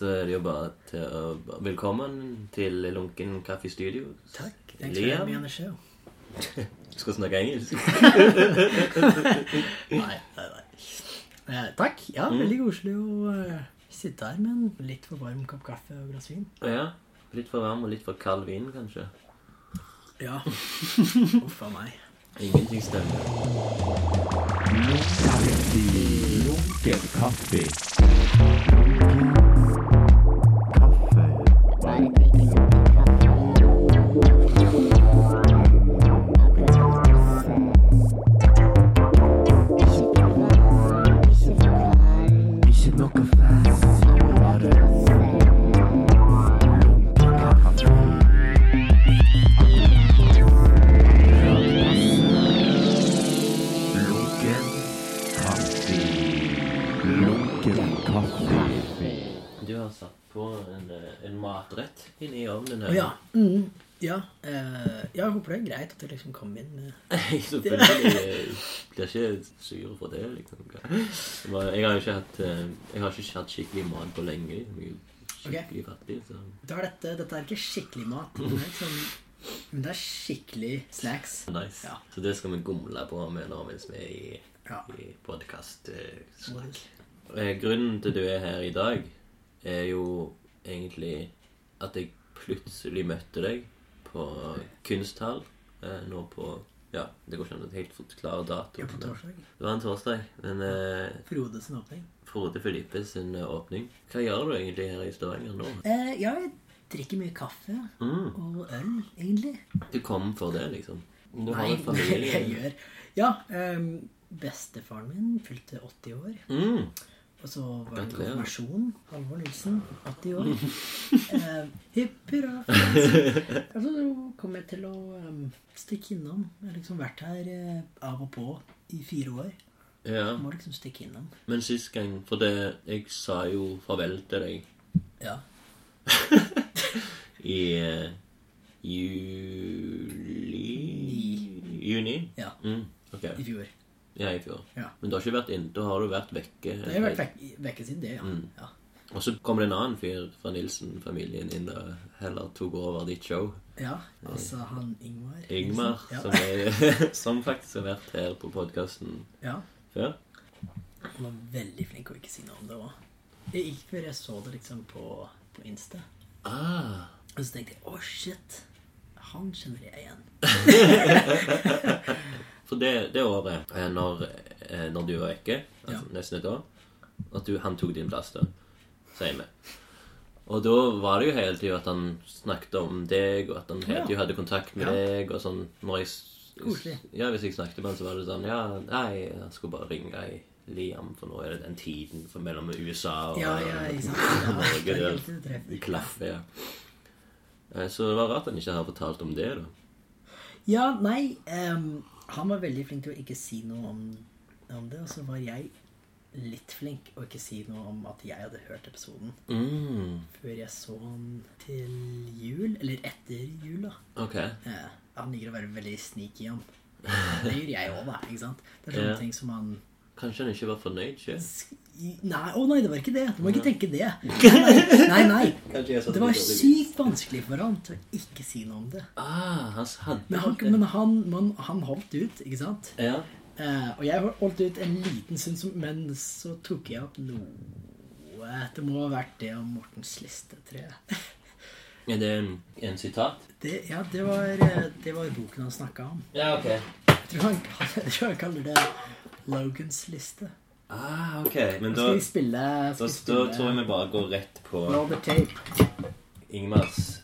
så er det jo bare til å Velkommen til Lunken Kaffe Studio. Takk. Thanks for Liam. having me on. Du skal snakke engelsk? Nei, nei, nei. Eh, takk. Ja, veldig koselig å eh, sitte her med en litt for varm kopp kaffe og glass vin. Ja. Litt for varm og litt for kald vin, kanskje. Ja. Uff a meg. Ingenting stemmer. Lunken kaffe. Ikke Du har satt på en, eh, en matrett inni ovnen her. ja. Mm, ja. eh, jeg håper det er greit at det liksom kom inn med Nei, selvfølgelig. Jeg blir ikke sur for det, liksom. Jeg har jo ikke hatt eh, Jeg har ikke hatt skikkelig mat på lenge. Skikkelig okay. fattig, så Da er dette, dette er ikke skikkelig mat. Det er liksom, men det er skikkelig snacks. nice. Ja. Så det skal vi gomle på med nå mens vi er i, Ja. i podkast. Eh, grunnen til du er her i dag, er jo egentlig at jeg plutselig møtte deg på kunsthall eh, nå på Ja, det går ikke an å helt forklare datoen. Ja, på torsdag. Det var en torsdag. Men eh, Frode sin åpning. Frode Filippe sin eh, åpning. Hva gjør du egentlig her i Stavanger nå? Eh, ja, jeg drikker mye kaffe Mm, og øl, egentlig. du kom for det, liksom? Du har Nei, en familie? jeg gjør Ja, Um, bestefaren min fylte 80 år. Mm. Og så var det konfirmasjon. Halvor Nilsen, 80 år. Eh, Hipp hurra. Og så kom jeg til å um, stikke innom. Jeg har liksom vært her eh, av og på i fire år. Ja. Må liksom stikke innom. Men sist gang For det Jeg sa jo farvel til deg Ja. i uh, juli Juni? Ja. Mm, okay. I fjor. Ja, i fjor. Ja. Men du har ikke vært inn, da har du vært vekke. Det har vært vekk, vekke siden det, ja. Mm. ja. Og så kom det en annen fyr fra Nilsen-familien inn og heller tok over ditt show. Ja, altså han Ingmar. Ingmar, Ja. som, er, som faktisk har vært her på podkasten ja. før. Han var veldig flink å ikke si noe om det òg. Det gikk før jeg så det liksom på, på Insta. Ah, Og så tenkte jeg å, shit. Han kjenner jeg igjen. For det, det året, eh, når, eh, når du var vekke, altså Ja. nesten et år, at du, han tok din plass da, sier vi. Og da var det jo hele tida at han snakket om deg, og at han hele tiden hadde kontakt med Ja. deg, og sånn, når jeg... Koselig. Ja, hvis jeg snakket med han, så var det sånn, ja, nei, jeg skulle bare ringe i Liam, for nå er det den tiden for mellom USA og Ja, ja, sant? Ja, Norge, det helt utreffelig. det klaffer, ja. Eh, Så det var rart han ikke har fortalt om det, da. Ja, nei ehm, Han var veldig flink til å ikke si noe om, om det. Og så var jeg litt flink å ikke si noe om at jeg hadde hørt episoden Mm, før jeg så han til jul. Eller etter jul, da. ok. Ja, han liker å være veldig sneaky om. Det gjør jeg òg, da. ikke sant? Det er sånne yeah. ting som han Kanskje han ikke var fornøyd sjøl? Nei, å nei, det var ikke det. Du må ikke tenke det. Nei, nei. nei. Det var sykt vanskelig for han til å ikke si noe om det. Ah, han hadde Men han, men han, man, han holdt ut, ikke sant? Ja. Uh, og jeg holdt ut en liten stund, men så tok jeg opp noe Det må ha vært det om Mortens liste, tror jeg. Er det en, en sitat? Det, ja, det var, eh, det var boken han snakka om. Ja, ok. Jeg tror han, jeg tror han kaller det Logans liste. Ah, ok. Men Da da, skal vi spille, da, skal da spille tror jeg vi bare går rett på tape. Ingmars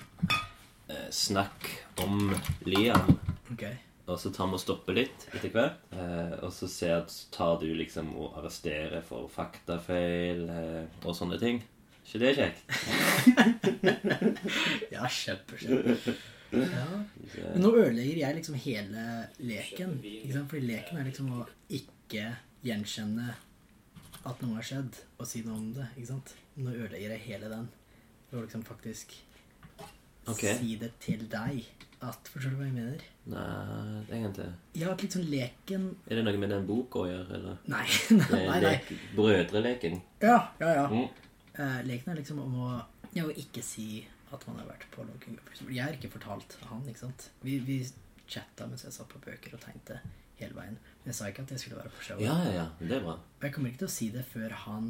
eh, snakk om Liam. Okay. Og så tar vi og stopper litt etter hvert. Eh, og så ser, tar du liksom og arresterer for faktafeil eh, og sånne ting. ikke det kjekt? Ja, kjempe, kjempe. Ja. Men nå ødelegger jeg liksom hele leken. Ikke sant? Fordi leken er liksom å ikke gjenkjenne at noe har skjedd, og si noe om det. ikke sant? Nå ødelegger jeg hele den. Ved å liksom faktisk okay. si det til deg. At, Forstår du hva jeg mener? Nei, egentlig. Ja, at liksom leken Er det noe med den boka å gjøre, eller? Nei, nei, nei. nei. lek- Brødreleken? Ja, ja, ja. Mm. Eh, leken er liksom om å, ja, å ikke si at man har vært på Logan Up. Jeg har ikke fortalt han, ikke sant. Vi, vi chatta mens jeg satt på bøker og tegnte hele veien. Jeg sa ikke at jeg skulle være på showet. Ja, ja, ja. Det er bra. Og jeg kommer ikke til å si det før han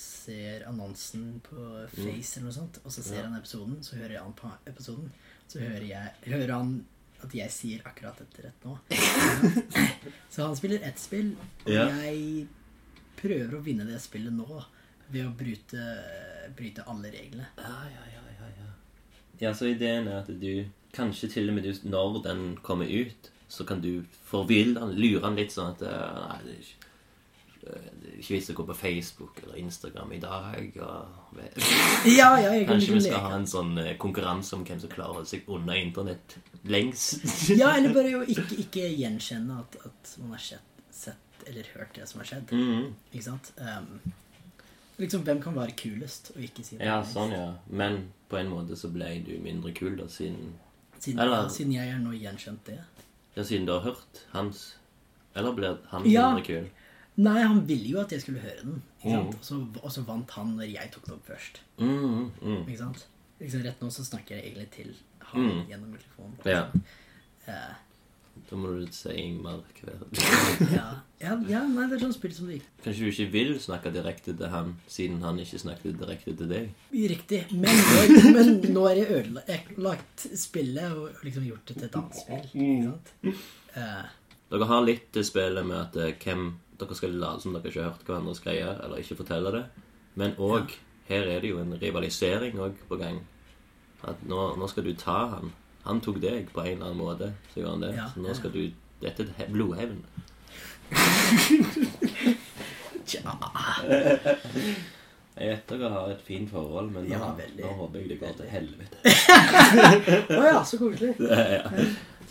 ser annonsen på Face eller noe sånt, og så ser Ja. han episoden, så hører han på episoden, så hører, jeg, hører han at jeg sier akkurat dette rett nå. så han spiller ett spill, og Ja. jeg prøver å vinne det spillet nå ved å bryte, bryte alle reglene. Ja, ja, ja, ja, ja. Ja, så ideen er at du Kanskje til og med du, når den kommer ut, så kan du forville han, lure han litt sånn at eh, Nei, det er ikke eh, det er ikke vits å gå på Facebook eller Instagram i dag. Og, Ja, ja, kanskje vi skal ha en sånn eh, konkurranse om hvem som klarer å holde seg unna internett lengst. Ja, eller bare jo ikke, ikke gjenkjenne at, at man har sett, sett eller hørt det som har skjedd. Mhm. Ikke sant? Um, liksom, hvem kan være kulest og ikke si det? Ja, sånn, ja. Men på en måte så ble du mindre kul da, siden Siden, Eller- ja, siden jeg har nå gjenkjent det. Ja, siden du har hørt hans Eller ble han Ja. kul? Nei, han ville jo at jeg skulle høre den. Mm. Og, så, og så vant han når jeg tok den opp først. Mm, mm. Ikke sant? Liksom, rett nå så snakker jeg egentlig til han Mm. gjennom mikrofonen. Ja. Eh, Da må du si Ingmar hver ja. Ja, ja, nei, det er sånn spill som det gikk. Kanskje du ikke vil snakke direkte til han, siden han ikke snakket direkte til deg? Riktig. Men, nå- men nå er jeg ødelagt spillet og liksom gjort det til et annet spill. Ikke sant? Eh, Dere har litt til spillet med at eh, hvem dere skal late som dere ikke har hørt hverandres greier, eller ikke fortelle det. Men òg her er det jo en rivalisering òg på gang. At nå, nå skal du ta han. Han tok deg på en eller annen måte. Så gjorde han det. Ja, så nå ja. skal du Dette er he- blodhevn. tja. Jeg vet dere har et fint forhold, men nå, Ja, veldig. nå håper jeg det går til helvete. Å ja, så koselig. ja.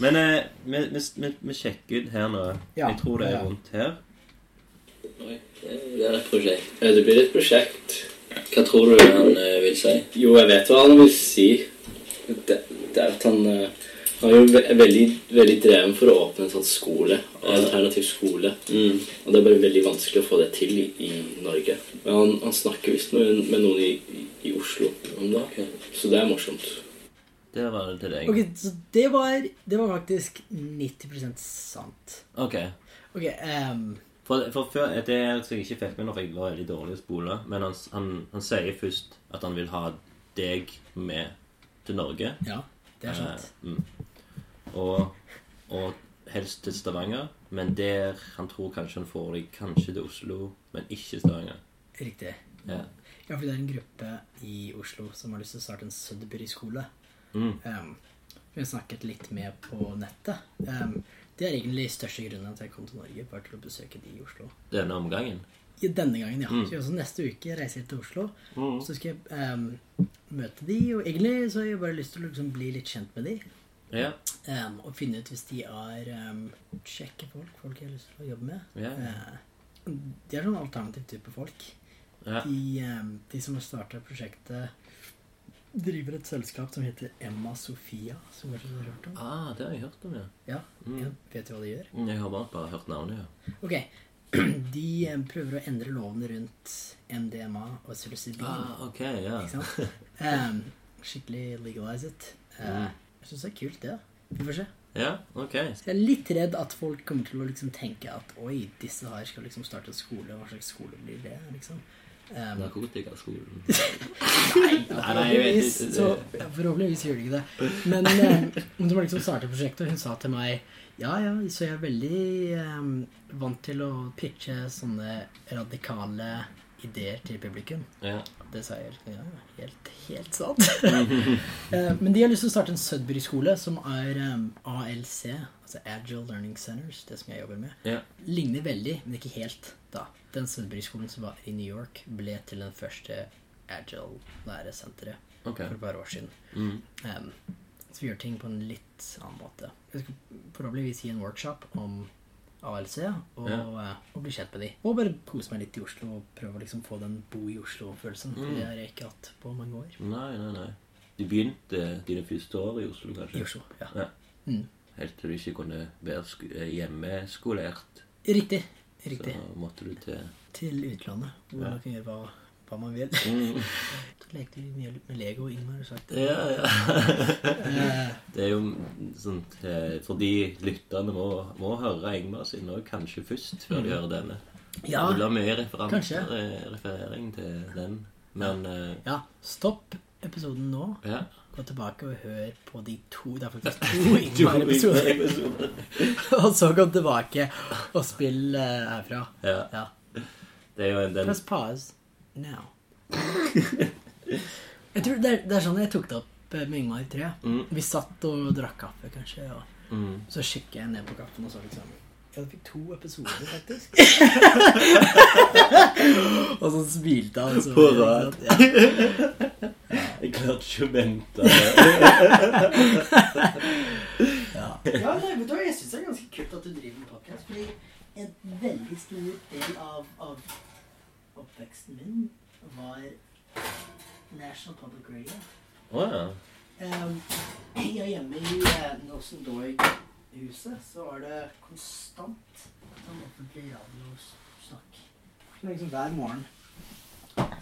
Men eh, vi, vi, sjekker ut her nå. Ja, Jeg tror det ja. er rundt her. Oi, det er et prosjekt. Eh, Det blir et prosjekt. Hva tror du han eh, vil si? Jo, jeg vet hva han vil si. Det, det at han eh, han er jo ve veldig, veldig dreven for å åpne en sånn skole. Alternativ skole. Mm. Og det er bare veldig vanskelig å få det til i, i Norge. Men han, han snakker visst med, med noen i, i, Oslo om det. Så det er morsomt. Det var det til deg. Ok, så det var, det var faktisk 90% sant. Ok. Ok, um... For, for før, Det er så jeg ikke fikk med når jeg var veldig dårlig å spole, men han, han, han sier først at han vil ha deg med til Norge. ja, det er sant. Eh, mm. og, og helst til Stavanger, men der han tror kanskje han får deg kanskje til Oslo, men ikke Stavanger. Riktig. Ja. Ja, for det er en gruppe i Oslo som har lyst til å starte en Sudbury-skole. Mm. Um, vi har snakket litt med på nettet. Um, det er egentlig største grunnen til at jeg kom til Norge, bare til å besøke de i Oslo. Denne omgangen. I denne gangen, ja. Mm. Så neste uke reiser jeg til Oslo. Mm. Så skal jeg um, møte de, og egentlig så har jeg bare lyst til å liksom bli litt kjent med de. Ja. Um, og finne ut hvis de er um, kjekke folk, folk jeg har lyst til å jobbe med. Ja. Uh, de er sånn alternativ type folk. ja. De, de som har starta prosjektet, driver et selskap som heter Emma Sofia, som kanskje du har hørt om? Ah, det har jeg hørt om, ja. Ja, Mm. Jeg Vet du hva de gjør? Jeg har bare, bare hørt navnet, ja. Ok, De um, prøver å endre lovene rundt MDMA og psilocybin. Ah, ok, ja. Ikke sant? Um, skikkelig legalize it. Uh, jeg syns det er kult, det. Vi får se. Ja, ok. Så jeg er litt redd at folk kommer til å liksom tenke at oi, disse her skal liksom starte en skole. Hva slags skole blir det? liksom? Um, Narkotikaskolen. Nei, Nei, nei, jeg vet forhåpentligvis, ikke. så, forhåpentligvis gjør de ikke det. Men eh, hun som liksom startet prosjektet, hun sa til meg ja, ja, så jeg er veldig eh, vant til å pitche sånne radikale ideer til publikum. Ja. Det sa jeg ja, helt, helt sant. Eh, Men de har lyst til å starte en Sudbury-skole som er eh, ALC, altså Agile Learning Centers, det som jeg jobber med. Ja. Ligner veldig, men ikke helt da. Den Sudbury-skolen som var i New York, ble til den første Agile læresenteret okay. for et par år siden. Mm. Um, så vi gjør ting på en litt annen måte. Jeg skal forhåpentligvis gi en workshop om ALC og, Ja. eh, og bli kjent med de. Og bare kose meg litt i Oslo og prøve å liksom få den bo i Oslo-følelsen. Mm. det har jeg ikke hatt på mange år. Nei, nei, nei. Du begynte dine første år i Oslo, kanskje? I? Oslo, ja. Ja. Mm. Helt til du ikke kunne være eh, hjemmeskolert. Riktig. Riktig. Så måtte du til Til utlandet, hvor Ja. man kan gjøre hva hva man vil. Mm. Så lekte vi mye med Lego, Ingmar sagt. Ja, ja. Eh, Det er jo sånn eh, Fordi lytterne må, må høre Ingmar sin òg kanskje først, før de hører denne. Ja, Det blir mye referanser, eh, referering til den. Men eh, ja, stopp episoden nå. ja. Gå tilbake og hør på de to Det er faktisk to Ingmar-episoder. Og så kom tilbake og spill eh, herfra. Ja. Ja. Det er jo den Press pause now. Jeg tror det er, det er sånn jeg tok det opp eh, med Ingmar, tror jeg. Mm. Vi satt og drakk kaffe, kanskje, og mm. så kikket jeg ned på kaffen og så liksom Ja, du fikk to episoder, faktisk. og så smilte han. Så, Hurra. Ja. Jeg klarte ikke å vente. Ja, nei, vet du hva, jeg syns det er ganske kult at du driver med podcast, fordi en veldig stor del av, av oppveksten min var National Public Radio. Å ja. Um, ja, hjemme i uh, Nelson Doig-huset så var det konstant sånn offentlig radiosnakk. Liksom hver morgen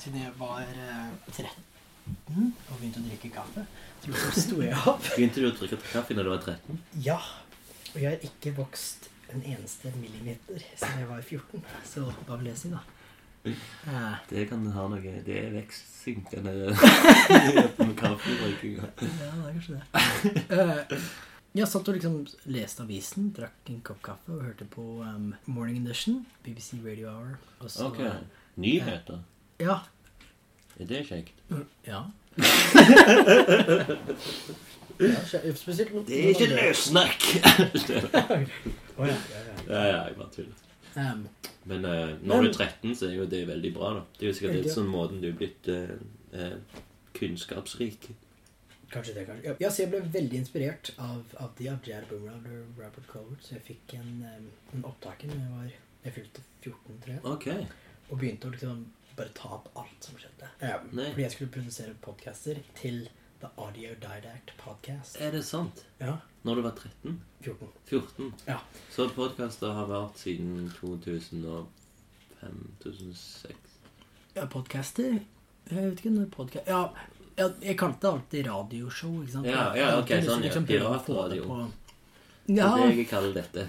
siden jeg var eh, 13 og begynte å drikke kaffe, så liksom sto jeg opp. Begynte du å drikke kaffe når du var 13? Ja, og jeg har ikke vokst en eneste millimeter siden jeg var 14, så hva vil jeg si da? Eh, Det kan ha noe Det er vekstsynkende med kaffebrygginga. ja, det er kanskje det. Eh, jeg satt og liksom leste avisen, drakk en kopp kaffe og hørte på um, Morning Edition, BBC Radio Hour. Og så, Ok. Nyheter. Ja. Er det kjekt? Ja. ja spesielt no- Det er ikke løssnakk! oh, ja, ja, ja. ja, ja, jeg bare tuller. Um, Men uh, når du er 13, så er jo det veldig bra, da. Det er jo sikkert litt sånn måten du er blitt uh, uh, kunnskapsrik. Kanskje det, kanskje. Ja, så jeg ble veldig inspirert av, av de av J.R. Boomerang og Robert Colbert, så jeg fikk en, en opptaker når jeg var Jeg fylte 14, tror jeg, Ok. og begynte å liksom bare ta opp alt som skjedde. Um, fordi jeg skulle produsere podcaster til The Audio Didact Podcast. Er det sant? Ja, Når du var 13? 14. 14? Ja. Så podkaster har vært siden 2005-2006? Ja, podcaster? Jeg vet ikke når podcast... Ja, ja, jeg kalte det alltid radioshow, ikke sant? Ja, ja, ok, alltid sånn, ja. liksom Piratradio. Ja, er det jeg kaller dette.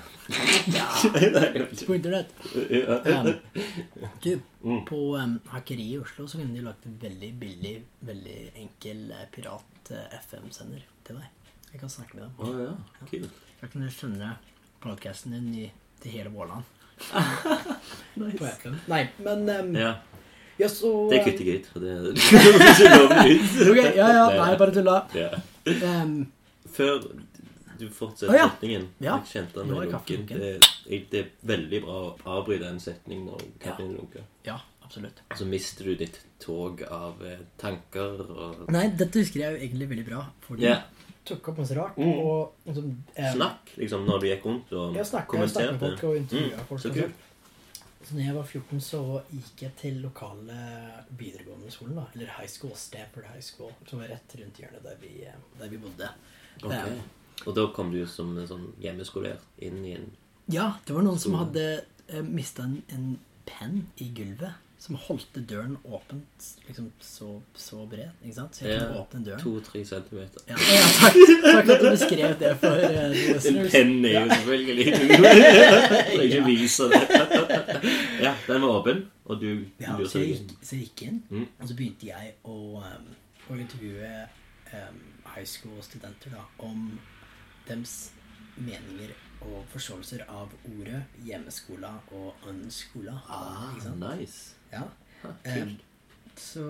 ja. på internett. Um, du, Mm. på um, Hackeri i Oslo så kunne de lagt en veldig billig, veldig enkel uh, pirat eh, FM-sender til deg. Jeg kan snakke med dem. Oh, ja, kult. Da kan du sende podcasten din i, til hele Vårland. På FM. Nei, men um, ja. Ja, så det kutter jeg ut. Det er ikke lovlig ut. Ok, ja, ja, nei, bare tulla. Ja. Um, Før du fortsetter ah, ja. setningen Ja. Jeg kjente den lunken. Det, det er veldig bra å avbryte en setning når kaffen ja. lunker. ja, absolutt. Så mister du ditt tog av eh, tanker og Nei, dette husker jeg jo egentlig veldig bra. Fordi du tok opp masse rart. Mm. Og liksom, um, Snakk, liksom, når du gikk rundt og Jeg Ja, jeg snakket med folk og intervjuer Mm, folk. så kult. Så når jeg var 14, så gikk jeg til lokale videregående skolen, da. Eller high school, Stanford High School, som var rett rundt hjørnet der vi, eh, der vi bodde. Ok. Um, Og da kom du som en sånn hjemmeskolert inn i en ja, det var noen som hadde uh, mista en, en penn i gulvet. Som holdt døren åpent liksom så, så bred. ikke sant? Så jeg kunne åpne døren. to-tre centimeter. Ja, ja, takk, takk at du beskrev det for uh, En penn er jo selvfølgelig trenger ikke vise det. Ja, den var åpen, og du Ja, så jeg gikk, så jeg gikk inn, Mm. og så begynte jeg å, um, å intervjue um, high school-studenter da, om deres meninger og forståelser av ordet hjemmeskola og unskola. Ah, nice. Ja. Ha, Um, så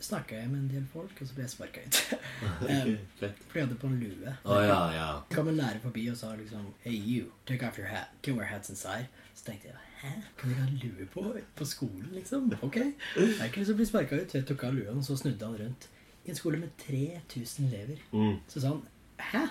snakka jeg med en del folk, og så ble jeg sparka ut. Um, for jeg hadde på en lue. Oh, ja, ja. Kom en lærer forbi og sa liksom Hey you, take off your hat. Can wear hats inside. Så tenkte jeg Hæ? Kan jeg ha lue på på skolen, liksom? Ok. Jeg er ikke lyst til å bli sparka ut. Så jeg tok av luen, og så snudde han rundt. I en skole med 3000 elever. Mm. Så sa han Hæ?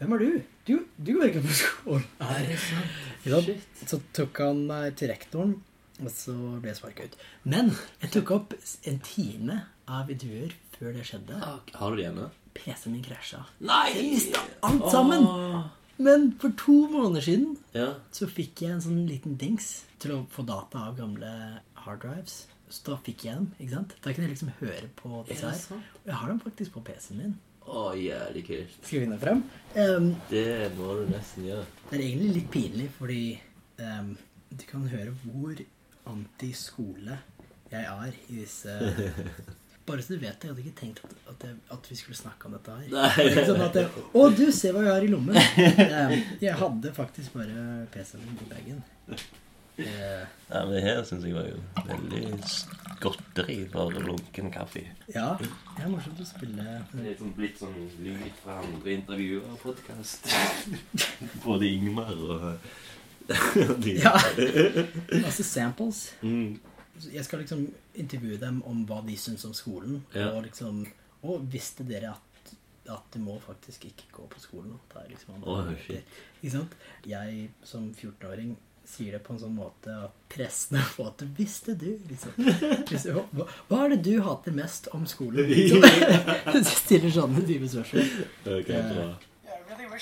Hvem er du? Du, du går ikke på skolen her. Så tok han meg til rektoren, og så ble jeg sparka ut. Men jeg tok opp en time av intervjuer før det skjedde. Har du det hjemme? PC-en min krasja. Nei! Jeg mista alt sammen. Åh. Men for to måneder siden Ja. så fikk jeg en sånn liten dings til å få data av gamle hard drives. så da fikk jeg dem, ikke sant? Da kunne jeg liksom høre på disse her. Og jeg har dem faktisk på PC-en min. Å, jævlig kult. Skal vi finne frem? Um, Det må du nesten gjøre. det er egentlig litt pinlig, fordi um, du kan høre hvor anti-skole jeg er i disse Bare så du vet det, jeg hadde ikke tenkt at, at, jeg, at vi skulle snakke om dette her. Det er ikke sånn at jeg, Å, du, se hva jeg har i lommen! Jeg hadde faktisk bare PC-en min i bagen. Eh, Ja, men det her syns jeg var jo veldig godteri for lunken kaffe. ja, det er morsomt å spille Det er sånn blitt sånn lyd fra andre intervjuer og podkast. Både Ingmar og. Ja. Masse samples. Mm. Jeg skal liksom intervjue dem om hva de syns om skolen. Ja. Og liksom Og visste dere at, at du må faktisk ikke gå på skolen? Det er liksom oh, shit. Ikke sant? Jeg som 14-åring sier det på en sånn måte at pressene på at du visste du, liksom. Hva, hva er det du hater mest om skolen? Liksom. Stiller sånne dype spørsmål. Okay, bra.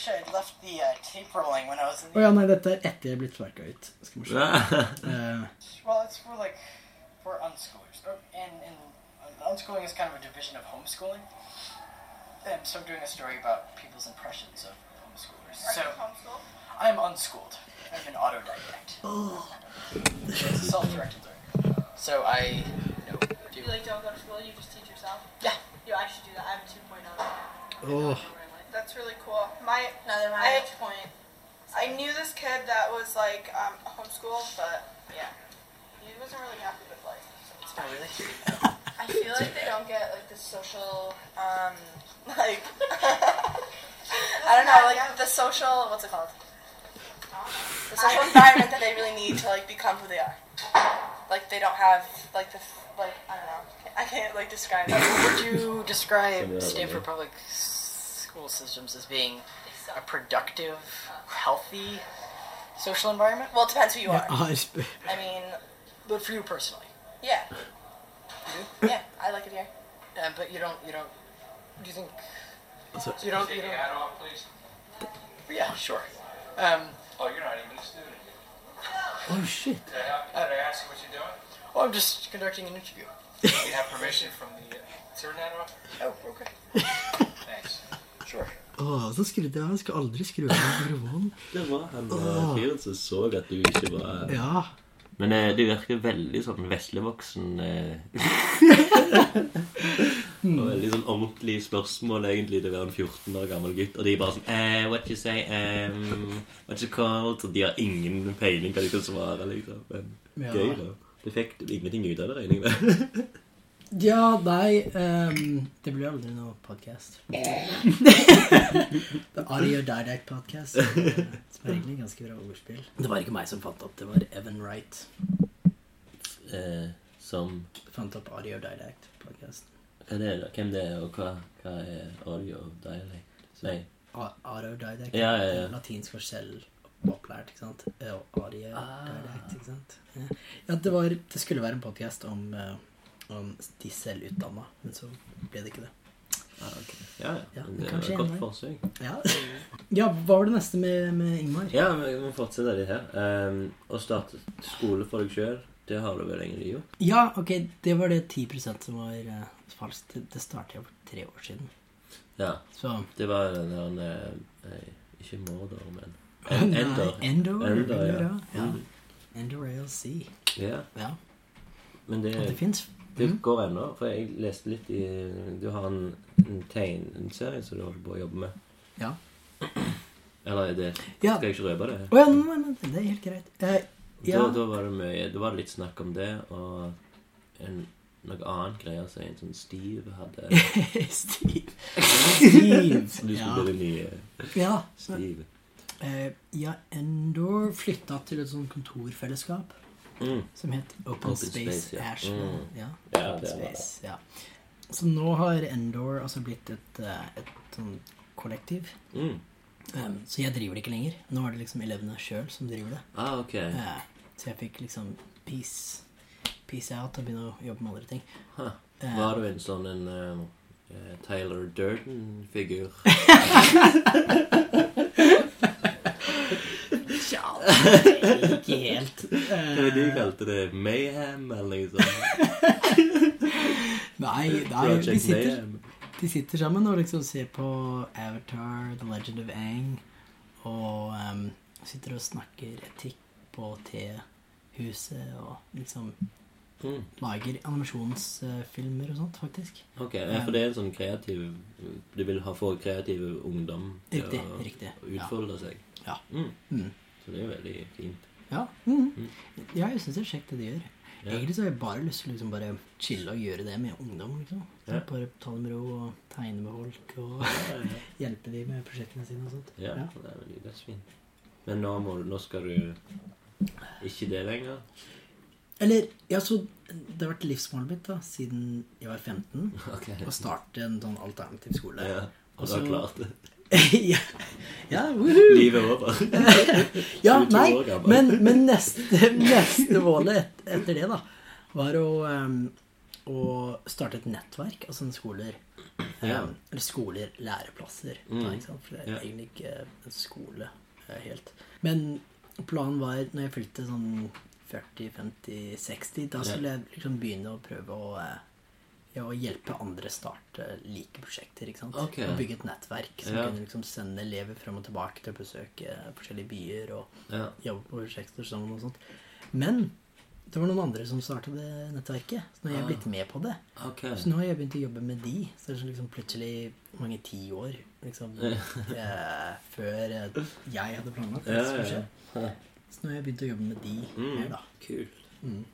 Yeah, I really wish I had left the uh, tape rolling when I was in Å the. ja, nei, dette er etter jeg er blitt sparka ut. Skal vi se. Eh, Well, it's for like for unschoolers, and and uh, unschooling is kind of a division of homeschooling. And so I'm doing a story about people's impressions of homeschoolers. so I'm unschooled. I'm an autodidact. It's a self-directed learner. So I, you know, do. You like don't go to school, you just teach yourself? Yeah. You I should do that. I have a 2.0 right now. oh. That's really cool. My Neither I have point. I knew this kid that was like um, homeschooled, but yeah, he wasn't really happy with life. So it's Oh, really? I feel like they don't get like the social, um, like I don't know, like the social. What's it called? The social environment that they really need to like become who they are. Like they don't have like the like I don't know. I can't like describe it. Would you describe Something like that, Stanford yeah. public school systems as being a productive, healthy social environment? Well, it depends who you are. Ja, I mean, But for you personally, yeah, you yeah, I like it here. Uh, but you don't. You don't. Do you think? Altså, You don't. You Take your don't. hat off, please. Yeah, sure. Um, Oh, you're not even a student. oh, shit. Did I, have- did I ask you what you're doing? well, I'm just conducting an interview. Do you have permission from the. Uh, turn that off? Oh, okay. Åh, så skrudde jeg. Jeg skal aldri skru av mikrofonen. Det var han eh, fyren som så at du ikke var Ja. Men eh, du virker veldig sånn veslevoksen eh. Og veldig sånn ordentlig spørsmål egentlig til å være en 14 år gammel gutt. Og de er bare sånn eh, What you say? Um, what you called? Og de har ingen peiling hva de kan svare, liksom. Men Ja. gøy, da. Du fikk ingenting ut av det, regner jeg med. Ja, nei um, Det blir aldri noe podkast. The Audio Didact Podcast. Som er egentlig ganske bra ordspill. Det var ikke meg som fant opp, det var Evan Wright. eh, som Fant opp Audio Didact Podcast. Hva er det. Hvem det er, og hva, hva er audio dialect? Nei. Autodidact. Ja, ja, ja. Latinsk for selv opplært, ikke sant? Og Audio Didact, ikke sant? Ja, det, var, det skulle være en podcast om, eh, om de selvutdanna, men så ble det ikke det. Ah, okay. Ja, ja. Men det var et godt forsøk. Ja, ja hva var det neste med, med Ingmar? Ja, vi må fortsette litt her. Um, å starte skole for deg sjøl, det har du vel egentlig gjort? Ja, ok, det var det 10% som var uh, falskt. Det, det startet jo for tre år siden. Ja. Så Det var den der nei, Ikke Mordor, men En- Nei, Endor. Endor, ja. ja. Mm. Endor ALC. Ja, Ja. men det, Og det fins det Mm. går ennå. For jeg leste litt i Du har en, en tegneserie som du holder på å jobbe med. Ja. Eller er det Ja. Skal jeg ikke røpe det? Å ja, nei, nei, nei, det er helt greit. Eh, ja. Da, da var det mye Da var det litt snakk om det, og en, noe annet greier som en sånn Steve hadde. Steve. Steve. Du skulle ja. bli den nye ja. Steve. Eh, ja, Endor flytta til et sånt kontorfellesskap Mm. som het Open, Open Space, Space, ja. Asheville. Mm. Ja. Ja, Open Space, ja. Så nå har Endor altså blitt et, eh, et sånn kollektiv. Mm. Um, så jeg driver det ikke lenger. Nå er det liksom elevene sjøl som driver det. Ah, okay. uh, så jeg fikk liksom peace, peace out og begynne å jobbe med andre ting. Huh. Eh, Var du en sånn en eh, Tyler Durden-figur? Ja, Ikke helt. Hva var det de kalte det? Mayhem, eller noe sånt? nei, nei de, sitter, de sitter sammen og liksom ser på Avatar, The Legend of Aang, og um, sitter og snakker etikk på T-huset, og liksom Mm. lager animasjonsfilmer og sånt, faktisk. Ok, ja, for det er en sånn kreativ Du vil ha få kreativ ungdom til Riktig, å riktig, utfolde seg. Ja. Mm. Mm. Så det er jo veldig fint. Ja, mm. ja jeg syns det er kjekt det de gjør. Ja. Egentlig så har jeg bare lyst til å liksom bare chille og gjøre det med ungdom. liksom. Ja. Bare ta det med ro og tegne med folk og hjelpe dem med prosjektene sine og sånt. Ja, det er veldig dødsfint. Men nå, må, nå skal du ikke det lenger? Eller, ja, så Det har vært livsmålet mitt da, siden jeg var 15, Ok. å starte en sånn alternativ skole. Ja, og du har klart det. ja, ja! Livet er over. Ja, nei, men, men neste, neste målet et, etter det, da, var å, um, å starte et nettverk av sånne skoler. Ja. Em, eller skoler, læreplasser. Mm. Da? For det er Ja. egentlig ikke en skole eh, helt. Men planen var, når jeg fylte sånn 40-50-60, da skulle jeg liksom begynne å prøve å eh, ja, å hjelpe andre starte like prosjekter. ikke sant? Okay. Og bygge et nettverk som Ja. kunne liksom sende elever frem og tilbake til å besøke forskjellige byer og Ja. jobbe på prosjekter sammen og sånt. Men det var noen andre som starta det nettverket, så nå har jeg Ah. blitt med på det. Okay. Så nå har jeg begynt å jobbe med de. Så det er sånn liksom plutselig mange tiår liksom, eh, før jeg hadde planlagt det skulle skje. Så nå har jeg begynt å jobbe med de Mm. her, da. Kult.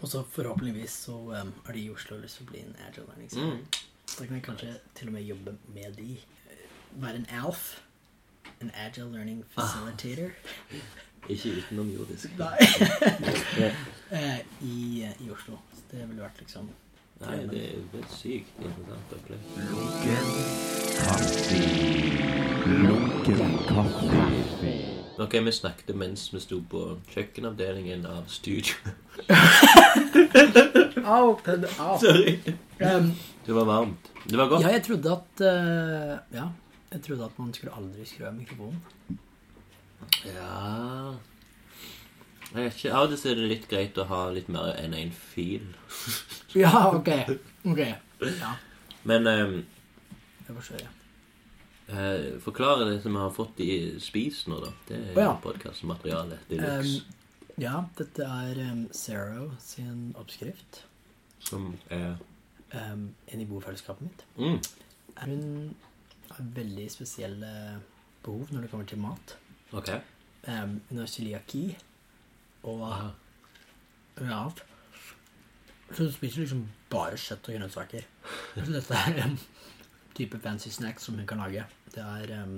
Og så forhåpentligvis så um, er de i Oslo lyst til å bli en agile learning center. Mm. Så da kan jeg kanskje til og med jobbe med de. Eh, Være en ALF. En agile learning facilitator. Ikke utenomjordisk. Nei. Eh, I, i Oslo. Så det ville vært liksom Nei, det er det er sykt interessant å oppleve. Lunken kaffe. Lunken kaffe. Ok, vi snakket mens vi sto på kjøkkenavdelingen av studio. Au! den- au. Sorry. Um, Det var varmt. Det var godt. ja, jeg trodde at uh, Ja. Jeg trodde at man skulle aldri skru av mikrofonen. Ja Jeg vet ikke. Av og til er det litt greit å ha litt mer enn én fil. Ja, ok. Ok. Ja, Men um, Jeg forstår jeg. Eh, forklare det som vi har fått i Spis nå, da. Det er oh, ja. podkastmateriale. Um, ja, dette er um, Zero sin oppskrift. som er Um, en i bofellesskapet mitt. mm, Hun har veldig spesielle behov når det kommer til mat. Ok. Um, hun har cøliaki og Aha. ja. Så hun spiser liksom bare kjøtt og grønnsaker. Så dette er en type fancy snack som hun kan lage. Det er um,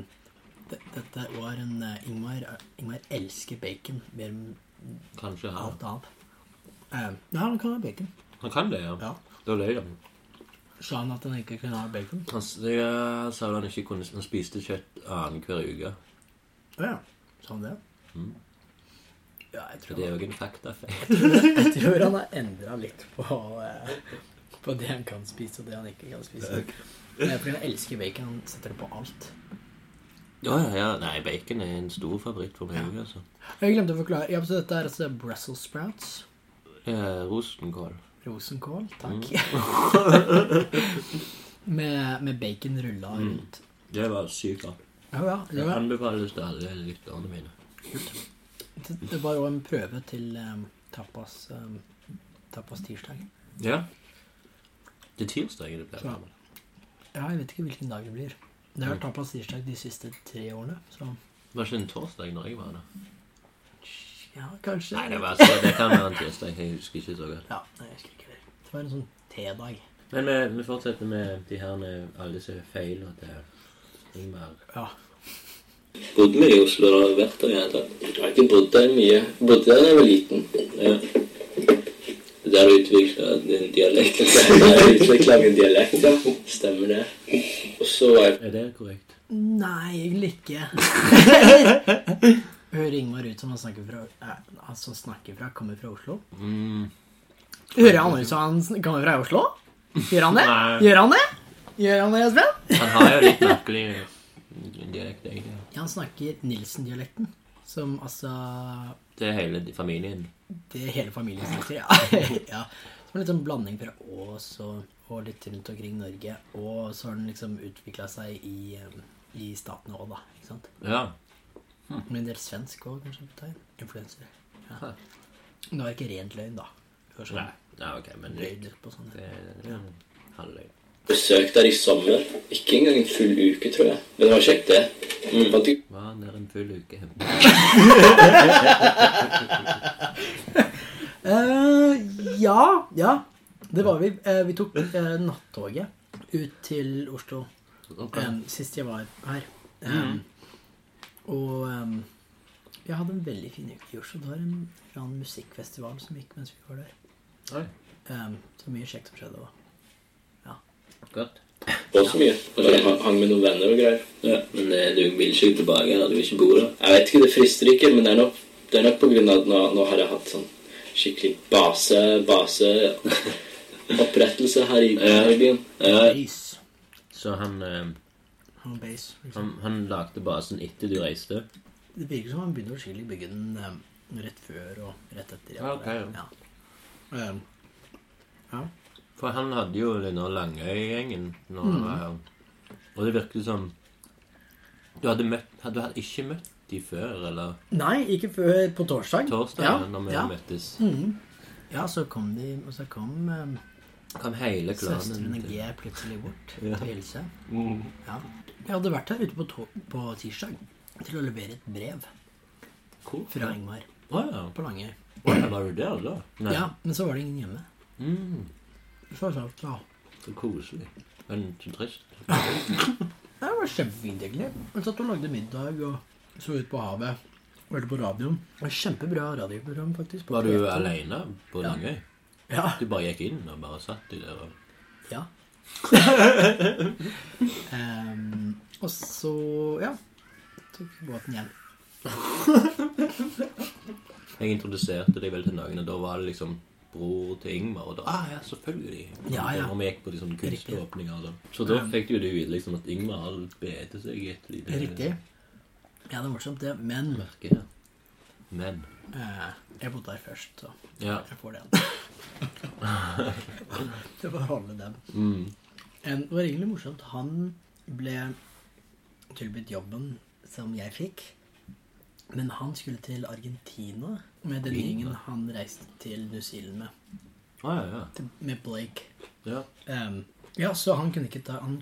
det, Dette var en uh, Ingmar, Ingmar elsker bacon mer enn Kanskje han. alt annet. Um, nei, han kan ha bacon. Han kan det, ja. Ja. Da løy han. Sa han at han ikke kunne ha bacon? Han s- ja, sa han ikke kunne Han spiste kjøtt annenhver uke. Å ja. Sa han det? Mm. Ja, jeg tror, det er jo en faktafeil. jeg tror han har endra litt på, eh, på det han kan spise, og det han ikke kan spise. Eh, Fordi han elsker bacon. Han setter det på alt. Ja, ja, ja. Nei, bacon er en stor favoritt for meg. altså. Jeg glemte å forklare. Ja, så dette er altså Brussels sprouts. Eh, rosenkål. Rosenkål. Takk. med, med bacon rulla rundt. Det var sykt godt. Ja, ja. Det var, anbefales til alle lytterne mine. det, det var jo en prøve til um, tapas, um, tapas tirsdag. Ja. Det er tirsdag det pleier å Ja. være. Ja, jeg vet ikke hvilken dag det blir. Det har vært tapas tirsdag de siste tre årene, så Var ikke en torsdag når jeg var der? ja, kanskje Nei, det, var, så, det kan være en tirsdag. Jeg husker ikke så godt. Ja, nei, jeg husker ikke det. Det var en sånn tedag. Men vi, vi fortsetter med de her med alle disse feilene til Ingmar. Ja. Bodde vi i Oslo da? Vært der i hele tatt? Jeg har ikke bodd der mye. Bodde der da jeg var liten. Ja. Det der utvikla din dialekt. Utvikla min dialekt, ja. Stemmer det. Og så var jeg Er det korrekt? Nei, egentlig ikke. Hører Ingmar ut som han snakker fra eh, Han som snakker fra, kommer fra Oslo? Mm. Hører han ut som han kommer fra Oslo? Gjør han det? Gjør han det? Gjør han det, Espen? Han har jo litt merkelig dialekt, egentlig. Ja, han snakker Nilsen-dialekten. Som altså Det er hele familien. Det er hele familien sitter, ja. ja. Som en litt sånn blanding fra Ås og, og litt rundt omkring Norge. Og så har den liksom utvikla seg i, um, i statene òg, da. Ikke sant? Ja. Men en del svensk òg, kanskje. på tegn. Influenser. Ja. Det var ikke rent løgn, da. Det sånn Nei, Nei ok, men litt. på sånne. Det er ja, halvløgn. Besøk der i sommer. Ikke engang en full uke, tror jeg. Men det var kjekt, det. Mm. Var der en full uke. uh, ja, ja. Det var vi. Uh, vi tok uh, nattoget ut til Oslo okay. um, sist jeg var her. Eh, Og um, jeg hadde en veldig fin uke i Oslo. Det var en annen musikkfestival som gikk mens vi var der. Eh, så mye kjekt som skjedde Ja godt. På så mye. Og så hang- med noen venner og greier. Ja, Men eh, du vil ikke tilbake her? Du vil ikke bo der? Jeg vet ikke, det frister ikke, men det er nok, det er nok på grunn av at nå, nå har jeg hatt sånn skikkelig base, base opprettelse her i, her i byen. Så han, eh, Han base liksom. han, han lagde basen etter du reiste? Det virker som han begynte å skikkelig bygge den eh, rett før og rett etter. Ja, okay, ja. ja. Um, ja. For han hadde jo denne Langøy-gjengen når han var her. Og det virket som Du hadde, møtt, hadde ikke møtt de før, eller Nei, ikke før på torsdag. torsdag, Ja, når vi ja. møttes? Mm. Ja, så kom de, og så kom um, Kom hele klanen søstrene G plutselig bort Ja. til å hilse. Mm. Ja. Jeg hadde vært her ute på, to på tirsdag til å levere et brev cool. fra Ingmar Oh, ja. på Langøy. Oh, ja. Var du der da? Nei. Ja, men så var det ingen hjemme. Mm. Så sant, ja. Så koselig. Men så trist. Det var kjempefint, egentlig. Jeg satt og lagde middag og så ut på havet. Hørte på radioen. Det var Kjempebra radioprogram, faktisk. på Var du P2. alene på Ja. Langøy? Ja. Du bare gikk inn og bare satt i der og Ja. Em, og så ja. Tok båten hjem. Jeg introduserte deg vel til noen, og da var det liksom bror til Ingmar. Og da ah, ja, selvfølgelig. Ja, ja. Når vi gikk på de sånne Riktig. kunståpninger. og sånn. Så da fikk du jo det vite liksom at Ingmar hadde bedt seg etter de Riktig. Ja, det er morsomt, det. Men merket. Men eh, jeg bodde der først, så Ja. jeg får den. det får holde den. Mm. En, det var egentlig morsomt. Han ble tilbudt jobben som jeg fikk. Men han skulle til Argentina med den gjengen han reiste til New Zealand med. Ah, ja, ja. Til- Med Blake. ja. Um, ja, så han kunne ikke ta, han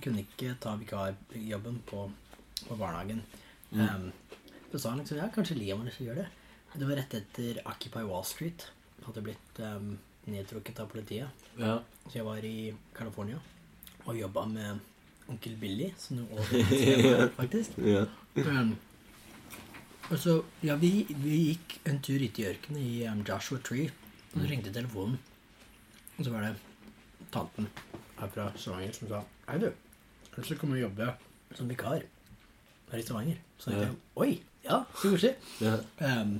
ta vikarjobben på, på barnehagen. Em, så sa han liksom ja, kanskje Liam har lyst til å gjøre det. Det var rett etter Occupy Wall Street. Hadde blitt um, nedtrukket av politiet. ja. Så jeg var i California og jobba med onkel Billy, som nå over faktisk. ja. Um, og så, ja, vi, vi gikk en tur ute i ørkenen i um, Joshua Tree. Og så ringte telefonen. Og så var det tanten her fra Stavanger som sa Hei, du. Har du lyst til å komme og jobbe som vikar her i Stavanger? Så tenkte jeg Oi! Ja, så koselig. ja. Um,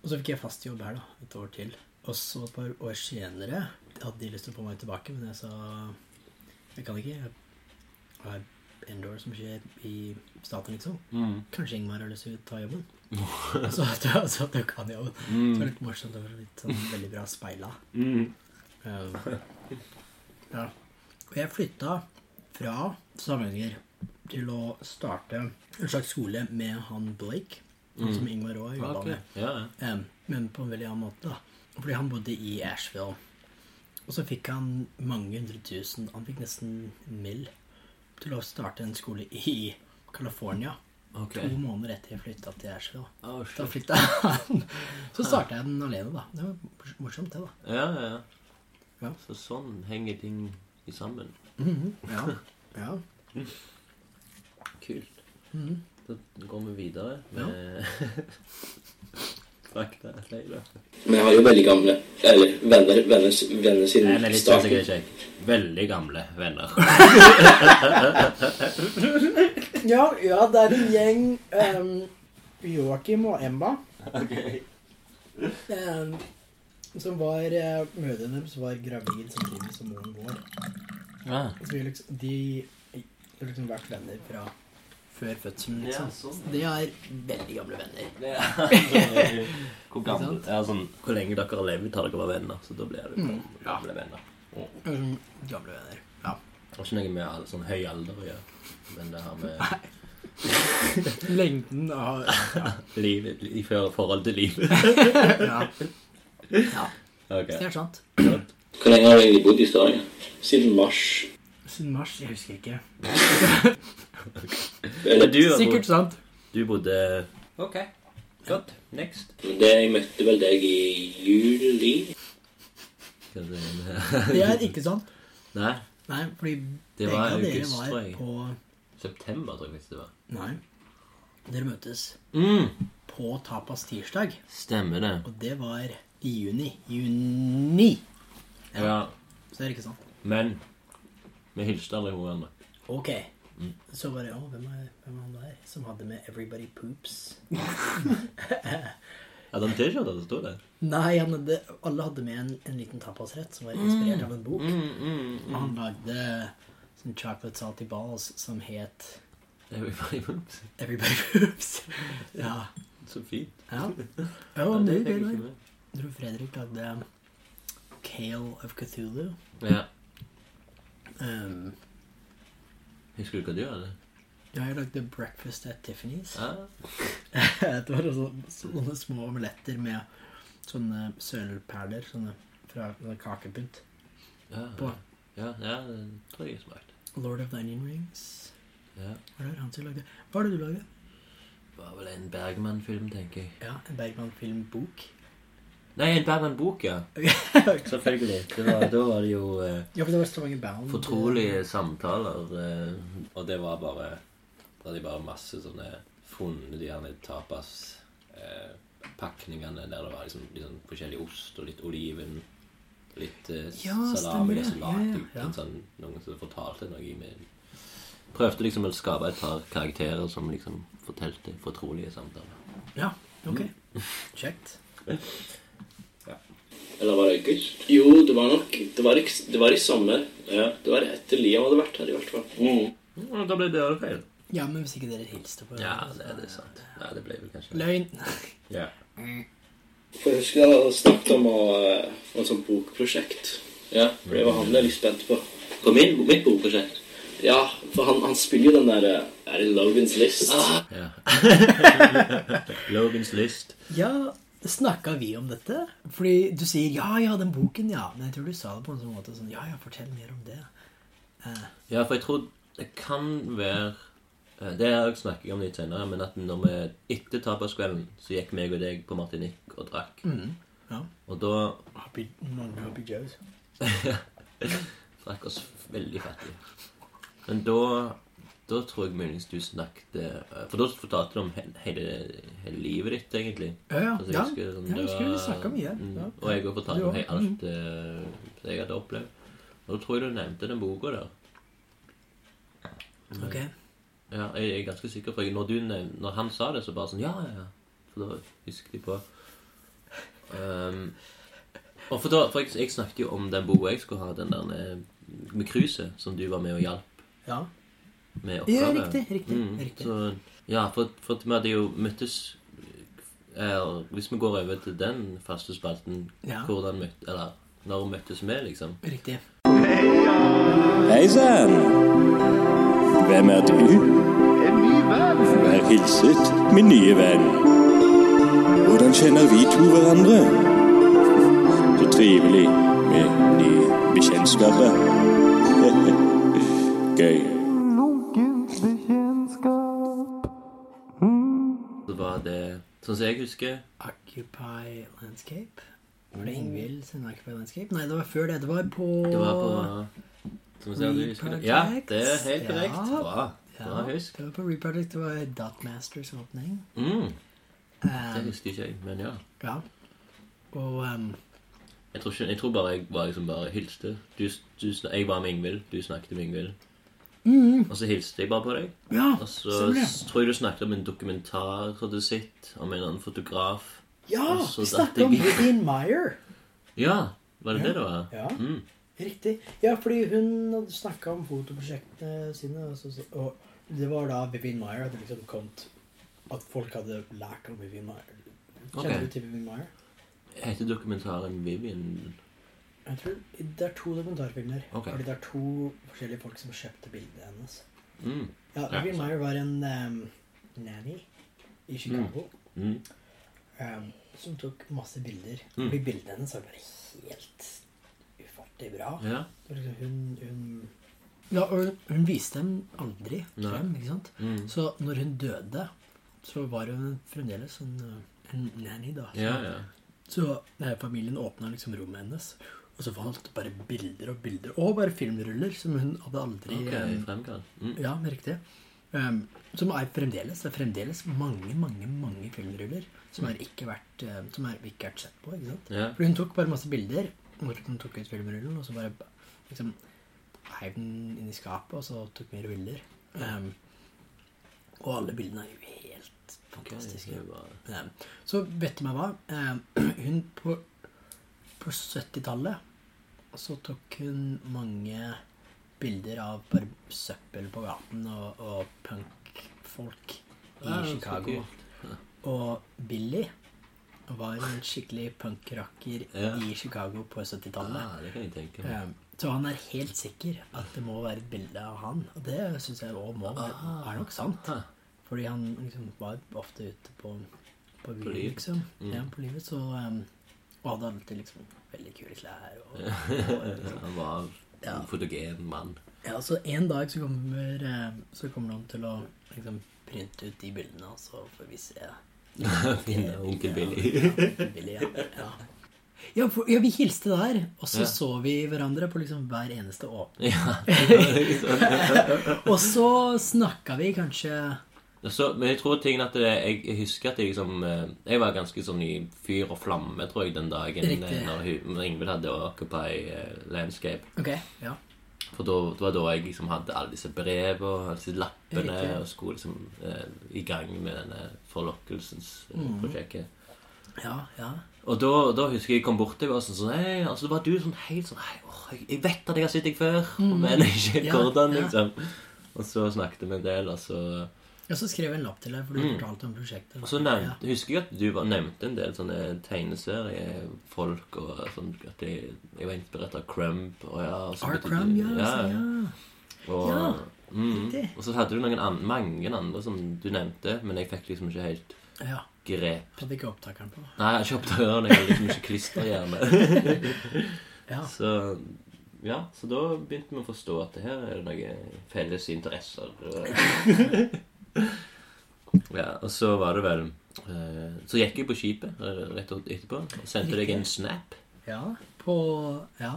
og så fikk jeg fast jobb her da, et år til. Og så et par år senere hadde de lyst til å få meg tilbake, men jeg sa jeg kan ikke. Jeg har år som skjer i staten, liksom. Mm. Kanskje Ingmar har lyst til å ta jobben. så, at du, altså, at du kan jobben. Så det var litt morsomt. Var litt sånn veldig bra speila. Mm. Uh, ja. Og jeg flytta fra Stavanger til å starte en slags skole med han Blake, han som Ingmar òg jobba okay. med. Ja, ja. Em, men på en veldig annen måte, da. Fordi han bodde i Asheville. Og så fikk han mange hundre tusen Han fikk nesten en mill. Til å starte en skole i California. Okay. To måneder etter jeg flytta til Asheville. Oh, Da shit. flytta han. Så starta jeg den alene, da. Det var morsomt, det, da. Ja, ja. Ja. Så sånn henger ting i sammen. -hmm. Ja. ja. Kult. Mhm. Da går vi videre med fakta. Leila. Men jeg har jo veldig gamle Eller venner, venner, venner Nei, siden men litt starten. sikkert ikke. Veldig gamle venner. Ja, ja, det er en gjeng um, Joakim og Emma em, som var uh, Mødrene deres var gravid samtidig som moren vår. Ah. Så vi liksom, de har liksom vært venner fra før fødselen, Ja, sånn, sånn. Det er veldig gamle venner. Hvor gammel ja, sånn, Hvor lenge dere har levd, har dere vært venner. Så da blir det Mm. gamle venner. Oh. sånn Gamle venner. Ja. Det har ikke noe med sånn høy alder å gjøre. Men det har med Lengden av livet i forhold til livet. Ja. ja. Ok. Det er sant. Hvor lenge har du egentlig bodd i Stavanger? Siden mars. Siden mars. Jeg husker ikke. Eller, Du, Sikkert sant. du bodde Ok. Godt. Next. det, jeg møtte vel deg i juli. Det er ikke sant. Nei. Nei, fordi Det begge var av dere august, var tror jeg. på September, tror jeg faktisk det var. Nei. Dere møtes Mm. på Tapas tirsdag, Stemmer det. og det var i juni. Juni! Ja. Så det er ikke sant. Men vi hilste aldri hverandre. Ok. Mm. Så bare Å, hvem er, hvem er han der som hadde med 'Everybody Poops'? Hadde han T-skjorta det står der? Nei, han hadde, alle hadde med en, en liten tapasrett som var inspirert av en bok. Mm, Og han lagde sånn chocolate salty balls som het Everybody Poops. 'Everybody Poops'. ja. Så fint. ja. Ja, Ja, det det, fikk jeg ikke med. Jeg tror Fredrik lagde Kale of Cthulhu. Ja. Um, Husker du hva du hadde? ja, jeg lagde Breakfast at Tiffany's. Ah. det var sånne, sånne små omeletter med sånne sølvperler sånne fra sånne kakepynt. Ja, På. ja, ja, det tror jeg smakte. Lord of the Onion Rings. Ja. Hva er det han som lagde? Hva var det du lagde? Det var vel en Bergman-film, tenker jeg. Ja, en Bergman-filmbok. Nei, en Bergman-bok, ja. Selvfølgelig. Det var, da var det jo eh, Ja, for det var Bound. fortrolige samtaler, eh, og det var bare Da hadde de bare masse sånne funnet de her tapas eh, der det var liksom, litt sånn forskjellig ost og litt oliven. Litt eh, Ja, salami stemmer og det. så lagde ja, ja. en sånn, noen som fortalte noe med Prøvde liksom å skape et par karakterer som liksom fortalte fortrolige samtaler. Ja, ok. Kjekt. Eller var det august? Jo, det var nok Det var i, det var i sommer. Ja, Det var etter Liam hadde vært her, i hvert fall. Mm. Ja, da ble det feil. Ja, men hvis ikke dere hilste på Ja, det er det sant. Ja, det ble vel kanskje Løgn. Ja. For jeg husker jeg hadde snakket om å, få et sånt bokprosjekt. Ja, for det var han jeg er litt spent på. På min, mitt bokprosjekt? Ja, for han, han spiller jo den der eh, Er det Logans List? ja. Logans List. Ja, snakka vi om dette? Fordi du sier 'ja, ja, den boken', ja. Men jeg tror du sa det på en sånn måte sånn 'ja, ja, fortell mer om det'. Eh, Ja, for jeg tror det kan være eh, Det har jeg snakket om litt senere, men at når vi etter taperskvelden så gikk meg og deg på Martinique og drakk. Mm, ja. Og da Happy, mange Happy Joes. drakk oss veldig fattige. Men da da tror jeg muligens du snakket eh, For da fortalte du om he- hele, hele livet ditt, egentlig. Ja, ja. Altså, jeg ja. husker sånn, Ja, jeg husker vi snakket mye, mm, ja. Og jeg òg fortalte om alt eh, jeg hadde opplevd. Og da tror jeg du nevnte den boka der. Ok. Ja, jeg er ganske sikker, for jeg, når, du, når han sa det, så bare sånn Ja, ja, ja. For da husket jeg på um, Og for da For jeg, jeg snakket jo om den boka jeg skulle ha, den der med, med cruiset, som du var med og hjalp Ja. Med Ja, riktig, riktig, Mm, riktig. Så, ja, for, for vi hadde jo møttes eh, Hvis vi går over til den faste spalten, Ja. hvordan møtte Eller når møttes vi, liksom? Riktig. Hei sann! Hvem er du? En ny venn. Vær hilset, min nye venn. Hvordan kjenner vi to hverandre? Så trivelig med nye bekjentskaper. Gøy. Sånn som jeg husker Occupy Landscape. Var det Ingvild sin Occupy Landscape? Nei, det var før det. Det var på Det var på som vi se om du husker det? Ja, det er helt korrekt. Ja. Bra. ja, Bra husk. Det var på Reproject. Det var Dotmasters åpning. Mm, det Um, husker ikke jeg, men ja. ja. Og um, Jeg tror, ikke, jeg tror bare jeg var liksom bare hilste. Du, du, jeg var med Ingvild, du snakket med Ingvild. Og så hilste jeg bare på deg. Ja, Og så tror jeg du snakket om en dokumentar du hadde sett, om en annen fotograf. Ja, vi snakket om Vivian Meyer. Ja, var det det det var? Ja. Mm. Riktig. Ja, fordi hun hadde snakka om fotoprosjektene sine, og, det var da Vivian Meyer hadde liksom kommet At folk hadde lært om Vivian Meyer. Kjenner okay. du til Vivian Meyer? Heter dokumentaren Vivian Jeg tror Det er to dokumentarfilmer. Okay. Fordi det er to forskjellige folk som kjøpte bildet hennes. mm. Ja, Ja, Meyer var en um, nanny i Chicago Mm. um, som tok masse bilder. Mm. Fordi bildene hennes var bare helt ufattelig bra. Ja. Så liksom hun, hun Ja, og hun viste dem aldri frem, ikke sant? Mm. Så når hun døde, så var hun fremdeles en, en nanny, da. Så, ja, ja. så eh, familien åpna liksom rommet hennes, og så fant det bare bilder og bilder, og bare filmruller som hun hadde aldri okay, um. Mm. Ja, riktig. Um, som er fremdeles Det er fremdeles mange, mange mange filmruller som er ikke vært Som er ikke vært sett på. ikke sant? Yeah. For hun tok bare masse bilder hvor hun tok ut filmrullen, og så bare liksom heiv den inn i skapet, og så tok mer bilder. Um, og alle bildene er jo helt fantastiske. Okay, Um, så vet du meg hva? Um, hun på, på 70-tallet så tok hun mange bilder av bare søppel på gaten og, og punkfolk i Ja, Chicago. Og Billy var en skikkelig punkracker Ja. i Chicago på 70-tallet. Ah, det kan jeg tenke. Um, så han er helt sikker at det må være et bilde av han. Og det syns jeg òg må være, Ah. er nok sant. Ah. Fordi han liksom var ofte ute på, på byen, liksom. Mm. Ja, på livet. Så, um, og hadde alltid liksom veldig kule klær. Og, og, liksom. Han var Ja. en fotogen mann. Ja, så en dag så kommer, eh, så kommer noen til å liksom printe ut de bildene, og så får vi se. Finne onkel Billy. Ja, onkel Billy, ja. ja. Ja, for, ja, vi hilste der, og så så vi hverandre på liksom hver eneste åpning. Ja. Og så snakka vi kanskje Så, men jeg tror tingen at det, jeg, jeg husker at jeg liksom eh, Jeg var ganske sånn i fyr og flamme, tror jeg, den dagen Riktig. eh, når, Ingvild hadde Occupy eh, Landscape. Ok, ja. For da, det var da jeg liksom hadde alle disse brevene og alle disse lappene Riktig. og skulle liksom eh, i gang med denne forlokkelsens eh, Mhm. prosjektet. Ja, ja. Og da, da husker jeg jeg kom bort til henne sånn sånn Hei, altså det var du sånn helt sånn Hei, åh, jeg, vet at jeg har sett deg før, men ikke Mhm. Ja, hvordan, ja. liksom. Og så snakket vi en del, og så Ja, så skrev jeg en lapp til deg, for du Mm. fortalte om prosjektet. Og så nevnte, husker jeg at du var, nevnte en del sånne tegneseriefolk og sånn at jeg, jeg var inspirert av Crump og ja, og så R. Crump, ja. ja, ja. Og, Ja, mm, og så hadde du noen an, mange andre som du nevnte, men jeg fikk liksom ikke helt ja. grep. Hadde ikke opptakeren på. Nei, jeg kjøpte ørene. Jeg hadde liksom ikke klisterhjerne. Ja. Så ja, så da begynte vi å forstå at det her er noen felles interesser. ja, og så var det vel eh, Så gikk jeg på skipet eh, rett etterpå og sendte deg en snap. Ja, på Ja.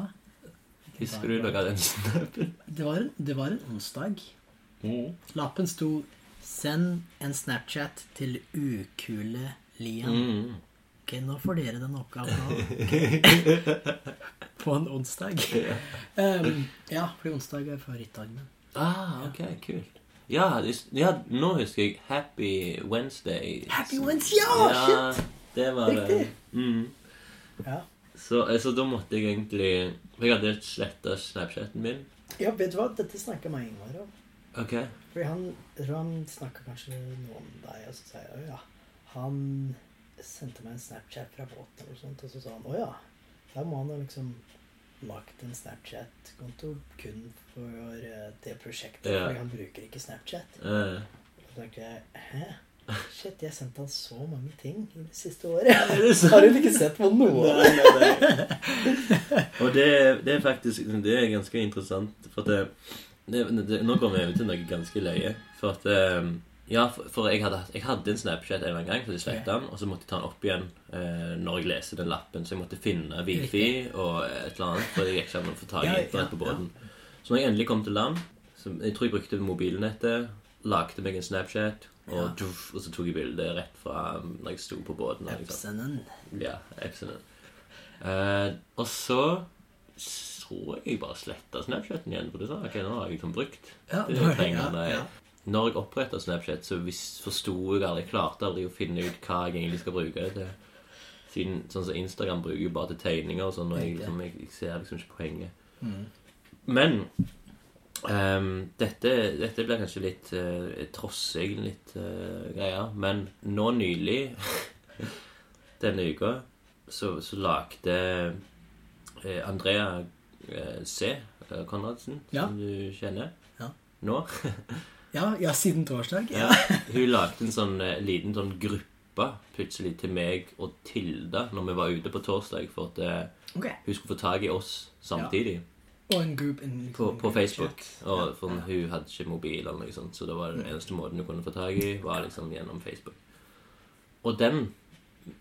Husker du av den snappen? Det var, det var en onsdag. Lappen sto 'Send en Snapchat til ukule Lian'. Mm. Ok, nå får dere den oppgaven nå. På en onsdag. Um, ja, fordi onsdag er favorittdagen min. Ah, ok, kult. Ja, det- ja, nå husker jeg Happy Wednesday. Happy Wednesday! Ja, shit! det var det. Riktig. Mm. Ja. Så, eh, så da måtte jeg egentlig For jeg hadde sletta Snapchaten min. ja, vet du hva? Dette snakka meg Ingvar om. Ok. Fordi han, jeg tror han snakka kanskje noe om deg, og så sa jeg å ja. Han sendte meg en Snapchat fra båten, og, sånt, og så sa han å ja. Da må han da liksom lagt en Snapchat-konto kun for eh, det prosjektet. Ja. Fordi han bruker ikke Snapchat. og Så tenkte jeg hæ? Shit, jeg har sendt han så mange ting i det siste året. Har hun ikke sett på noe Nei, nei, nei. og det, det er faktisk Det er ganske interessant. For at det, det, det, Nå kommer jeg ut til noe ganske løye. For at eh, Ja, for, for jeg, hadde, jeg hadde en Snapchat en eller annen gang, så jeg slettet den. Og så måtte jeg ta den opp igjen eh, når jeg leste den lappen. Så jeg måtte finne wifi og et eller annet. For jeg gikk ikke an å få tak i Ja, ja, internett på ja. båten. Så når jeg endelig kom til land, så jeg tror jeg brukte mobilnettet, lagde meg en Snapchat, og, Ja. tuff, og så tok jeg bilde rett fra når jeg sto på båten. liksom- ja, Epsonen. Eh, og så så jeg bare sletta Snapchaten igjen. For det sa ok, nå har jeg liksom brukt Ja, det jeg trenger. pengene. ja, ja. Når jeg oppretta Snapchat, så forsto jeg aldri klarte aldri å finne ut hva jeg egentlig skal bruke det til. Siden sånn som Instagram bruker jo bare til tegninger og sånn, og jeg, liksom, jeg, jeg ser liksom ikke poenget. Mm. Men um, dette, dette blir kanskje litt uh, trossig, litt uh, greier. Men nå nylig, denne uka, så, så lagde eh, Andrea eh, C. eh, Konradsen, Ja. som du kjenner Ja. nå Ja, ja, siden torsdag. ja. Hun lagde en sånn eh, liten sånn gruppe plutselig til meg og Tilda når vi var ute på torsdag for at eh, Ok. hun skulle få tak i oss samtidig. Og en group en, liksom, På, på group Facebook. chat. Og Ja, for hun hadde ikke mobil, eller noe sånt, så det var den eneste måten hun kunne få tak i, var liksom gjennom Facebook. Og den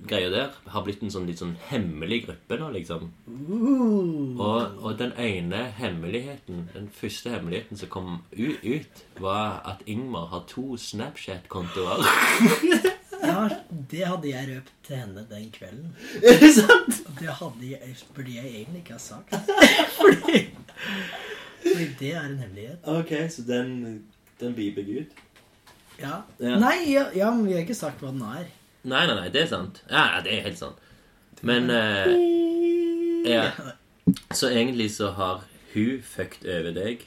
greia der har blitt en sånn litt sånn hemmelig gruppe nå, liksom. Og, og den ene hemmeligheten, den første hemmeligheten som kom ut, var at Ingmar har to Snapchat-kontoer. Ja, det hadde jeg røpt til henne den kvelden. Er det sant? Det hadde jeg, burde jeg egentlig ikke ha sagt. Fordi, fordi det er en hemmelighet. Ok, så den, den jeg ut. Ja. Ja. Nei, ja, ja, men vi har ikke sagt hva den er. Nei, nei, nei, det er sant. Ja, det er helt sant. Men eh, ja. Så egentlig så har hun fucked over deg,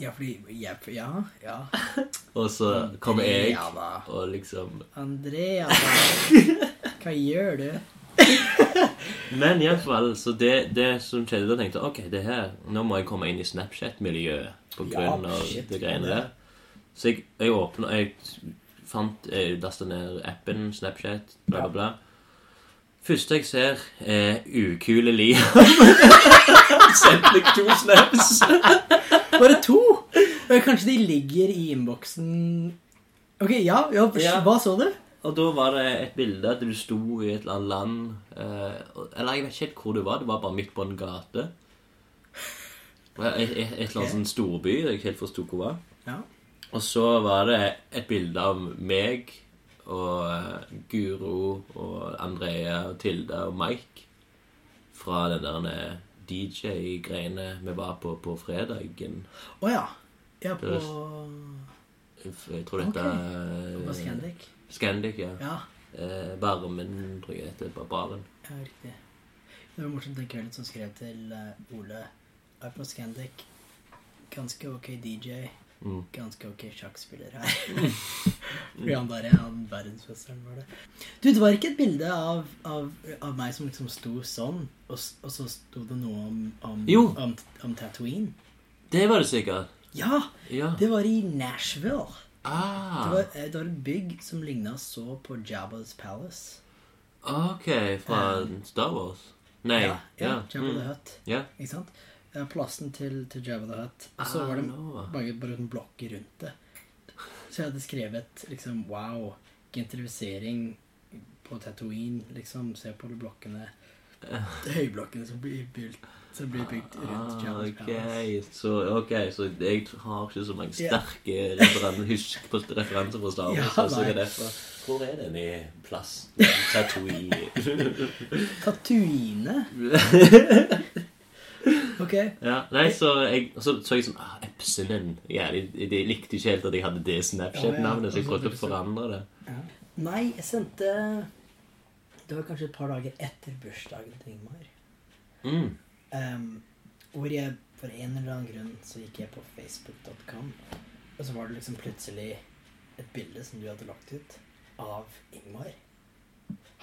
Ja, fordi jeg, Ja, ja. og så kommer jeg da. og liksom Andrea, da. Hva gjør du? Men iallfall, så det, det som skjedde, da tenkte jeg ok, det her, nå må jeg komme inn i Snapchat-miljøet på grunn av shit, det greiene der. Så jeg, jeg åpna Jeg fant Jeg lasta ned appen Snapchat, bla, bla, bla. Første jeg ser, er ukule Liam. Sendte meg to snaps. Bare to? Kanskje de ligger i innboksen Ok, ja, ja, Ja. hva så du? Og da var det et bilde at du sto i et eller annet land eh, Eller jeg vet ikke helt hvor du var. Det var bare midt på en gate. Et, et, et eller annet sånn storby jeg ikke helt forsto hvor var. Ja. Og så var det et bilde av meg og eh, Guro og Andrea og Tilda og Mike fra den der eh, DJ-greiene vi var på på fredagen. Å ja. Ja, på Jeg tror dette På Scandic. Scandic, ja. Ja, Eh, Barmen, tror jeg det heter. på Baren. ja, riktig. Det var morsomt den kvelden som skrev til eh, Ole er på Scandic. Ganske ok DJ. Mm. Ganske ok sjakkspiller her. Fordi han bare han verdensmesteren, var det. Du, det var ikke et bilde av, av, av meg som liksom sto sånn, og, og så sto det noe om, om, Jo. om, om Tatooine? Det var det sikkert. Ja! Ja. Det var i Nashville. Det Ah, var, eh, det var et bygg som ligna så på Jabba's Palace. ok. Fra Star Wars? Nei. Ja, ja, Jabba the mm. Hutt. Yeah. Ikke sant? Ja, plassen til, til Jabba the Hutt. Og så Ah, var det nå. bare, en blokker rundt det. Så jeg hadde skrevet liksom Wow, gentrifisering på Tatooine. Liksom, se på de blokkene. De høyblokkene som blir bygd, som blir bygd rundt Ah, Jabba's ok, Palace. så, ok, så jeg har ikke så mange sterke referen- husk på referanser fra Star Wars. Ja, så nei. er det fra, hvor er den i plass? Tatooine. Tatooine? Ok. ja, nei, så jeg, så, så jeg sånn ah, Epsilon. Ja, de, de likte ikke helt at jeg hadde det Snapchat-navnet, så jeg prøvde å forandre det. Nei, jeg sendte Det var kanskje et par dager etter bursdagen til Ingmar. Mm. Um, hvor jeg for en eller annen grunn så gikk jeg på facebook.com, og så var det liksom plutselig et bilde som du hadde lagt ut av Ingmar.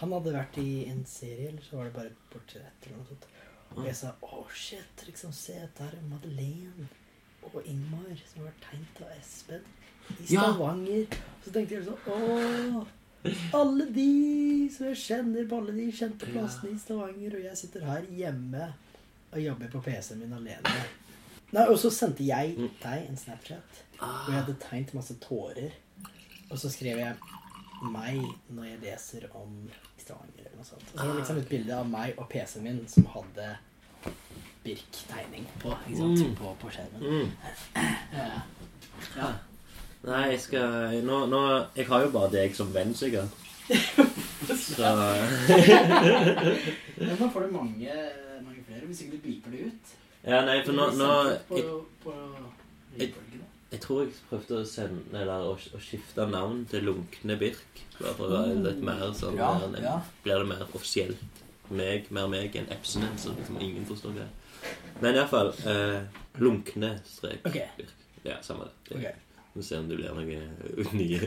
Han hadde vært i en serie, eller så var det bare et portrett eller noe sånt. Og jeg sa oh shit, liksom se, der er Madeleine og Ingmar som har vært tegnet av Espen i Ja. Stavanger. Så tenkte jeg sånn åh, alle de som jeg kjenner på alle de kjente plassene i Stavanger, og jeg sitter her hjemme og jobber på PC-en min alene. Nei, Og så sendte jeg deg en Snapchat hvor jeg hadde tegnet masse tårer. Og så skrev jeg 'meg når jeg leser om Stavanger' eller noe sånt. Så var liksom et bilde av meg og PC-en min som hadde Birk-tegning på. Mm. på, på skjermen. Mm. Ja. Nei, jeg skal nå, nå, Jeg har jo bare deg som venn, sikkert. Så Men da får du mange, mange flere hvis ikke du beeper det ut. Ja, nei, for nå, nå jeg, lydbølgene. Jeg tror jeg prøvde å sende Eller å, å skifte navn til Lunkne Birk. Bare for å være litt mer sånn Ja, mer- ja. Blir det mer offisielt meg, mer meg enn Epsonen, så liksom ingen forstår det. Men iallfall eh, lunkne strek. Ok. Ja, samme det. Okay. Vi får se om det blir noe nye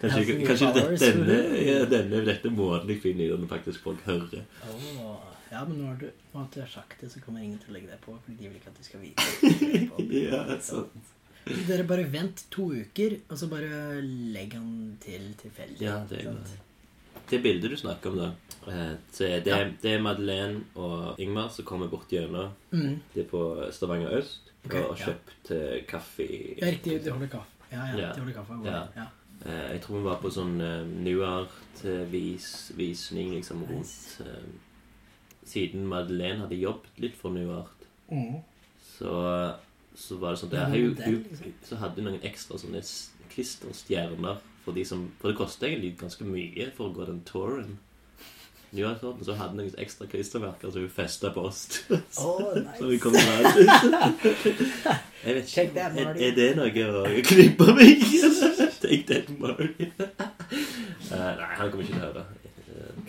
Kanskje, kanskje dette, denne, ja, denne, dette måten jeg finner i den faktisk folk hører. Åh, ja, men nå har du, nå at du har sagt det, så kommer ingen til å legge deg på, fordi de vil ikke at du skal vite. at du legger på. Ja, sant. Dere bare vent to uker, og så bare legg han til tilfeldig. Ja, det er sant? Det bildet du snakker om, da eh, så er det, Ja. det er Madeleine og Ingmar som kommer bort gjennom. Mm. De er på Stavanger øst. okay, og har kjøpt ja. kaffe Ja, riktig, de holder kaffe. Ja, ja, Ja. de holder kaffe. Ja. Ja. Eh, Jeg tror vi var på sånn uh, New Art-visning liksom rundt eh, Siden Madeleine hadde jobbet litt for New Art, Mm. så, så var det sånn men hun, hun, liksom. Så hadde hun noen ekstra sånne klisterstjerner for de som For det koster egentlig ganske mye for å gå den touren. New Art-touren, så hadde hun noen ekstra klistremerker som hun festa på oss. Oh, nice. Så vi kom tilbake. Jeg vet ikke. that, Er, er det noe å knippe meg? Take that, Marty. uh, nei, han kommer ikke til å høre.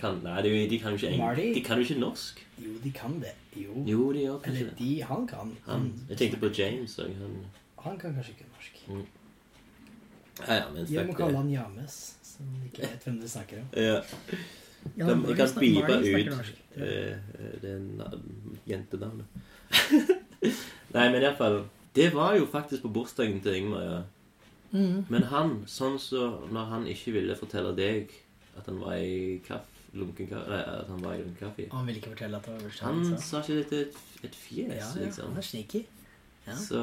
Kan, nei, de, de kan jo ikke Marty? De kan jo ikke norsk. Jo, de kan det. Jo. Jo, de gjør kanskje Eller det. de, han kan. Han, jeg tenkte på James. Og han, Han kan kanskje ikke norsk. ja, ja, men Jeg må kalle han James, som ikke vet hvem du snakker om. Ja. Ja, De, jeg kan bipe ut eh, det na- jentenavnet. Nei, men iallfall Det var jo faktisk på bursdagen til Ingmar, ja. Mm. Men han, sånn så når han ikke ville fortelle deg at han var i kaff, lunken kaffe Nei, at han var i kaffe Han vil ikke fortelle at det var bursdagen Han sa ikke det til et, et fjes, Ja, ja, liksom. han er sneaky. Ja. Så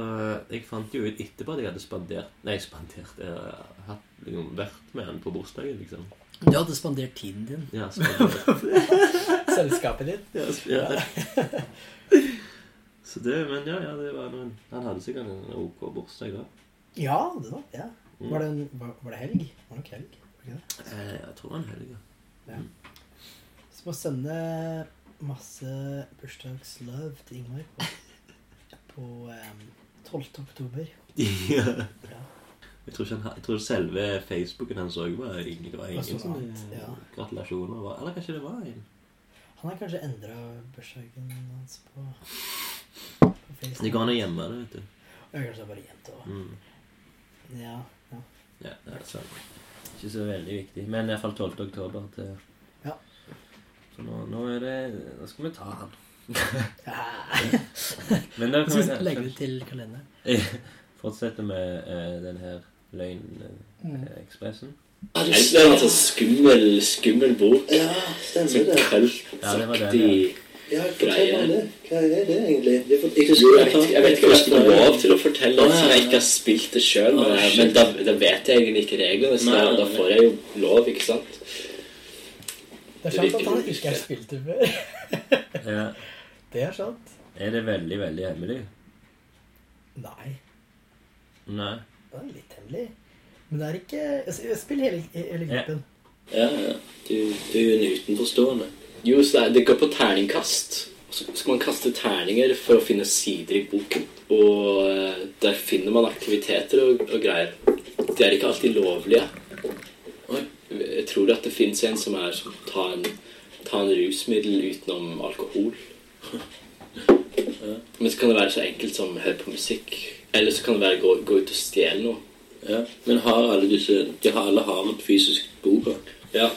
jeg fant jo ut etterpå at jeg hadde spandert Nei, spandert Jeg hadde hatt, liksom, vært med han på bursdagen, liksom. Du hadde spandert tiden din. Ja, spandert. Selskapet ditt. Ja, ja. Så det, men ja, ja, det var noen Han hadde sikkert en ok bursdag da. Ja, det da. Ja. Mm. Var, det en, var, var det helg? Var det nok helg? Var det ikke det? Eh, jeg tror han helga. Ja. Så må sende masse bursdagslove til Ingvar på, på um, 12. oktober. ja. Ja. Jeg tror, ikke han, jeg tror selve Facebooken hans òg var ingen, det var ingen Altså, ja. gratulasjoner. var- Eller kanskje det var en. Han har kanskje endra bursdagen hans på, på Facebook. Det går an å gjemme det, vet du. Ja, kanskje bare gjemt jente òg. Mm. Ja, ja. Ja, det er sant. Ikke så veldig viktig. Men iallfall 12. oktober til Ja. Så nå, nå er det Nå skal vi ta han. ja. Men da kan vi Legge det til kalenderen. fortsette med uh, den her Løgnekspressen. Ja, det er en sånn skummel, skummel bok. Ja, stemmer det. Ja, det var det, kultaktig Ja, fortell meg det. Hva er det egentlig? Det for, jeg Jo, jeg vet, jeg vet ikke om jeg får lov til å fortelle det, siden jeg ikke har spilt det sjøl. Men, men da, da vet jeg egentlig ikke reglene, så da, da får jeg jo lov, ikke sant? Det er sant at han ikke har spilt det før. Ja. Det er sant. Er det veldig, veldig hemmelig? Nei, Nei. det er litt hemmelig. Men det er ikke jeg- spiller hele, hele gruppen. Ja, ja. Du, du er en utenforstående. Jo, så det, er- går på terningkast. Så skal man kaste terninger for å finne sider i boken. Og eh, der finner man aktiviteter og, og greier. De er ikke alltid lovlige. Jeg tror at det fins en som er som tar en, ta en rusmiddel utenom alkohol. Men så kan det være så enkelt som høre på musikk. Eller så kan det være gå, gå ut og stjele noe. Ja. Men har alle disse De har alle har en fysisk bok? Ja,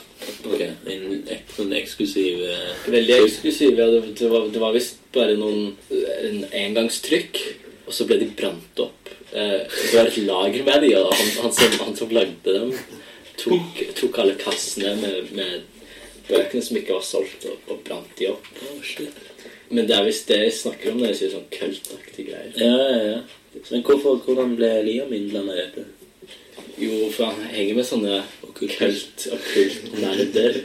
Ok. En sånn eksklusiv eh, Veldig eksklusiv. Ja, det, det var, det var visst bare noen en engangstrykk, og så ble de brant opp. Eh, det var et lager med de, og han, han, som, han som lagde dem, tok, tok alle kassene med, med bøkene som ikke var solgt, og, og brant de opp. Men det er visst det jeg snakker om når jeg sier sånn kultaktige greier. Ja, ja, ja. Men hvorfor, hvordan ble Liam innblanda i dette? Jo, for han henger med sånne kult okkult nerder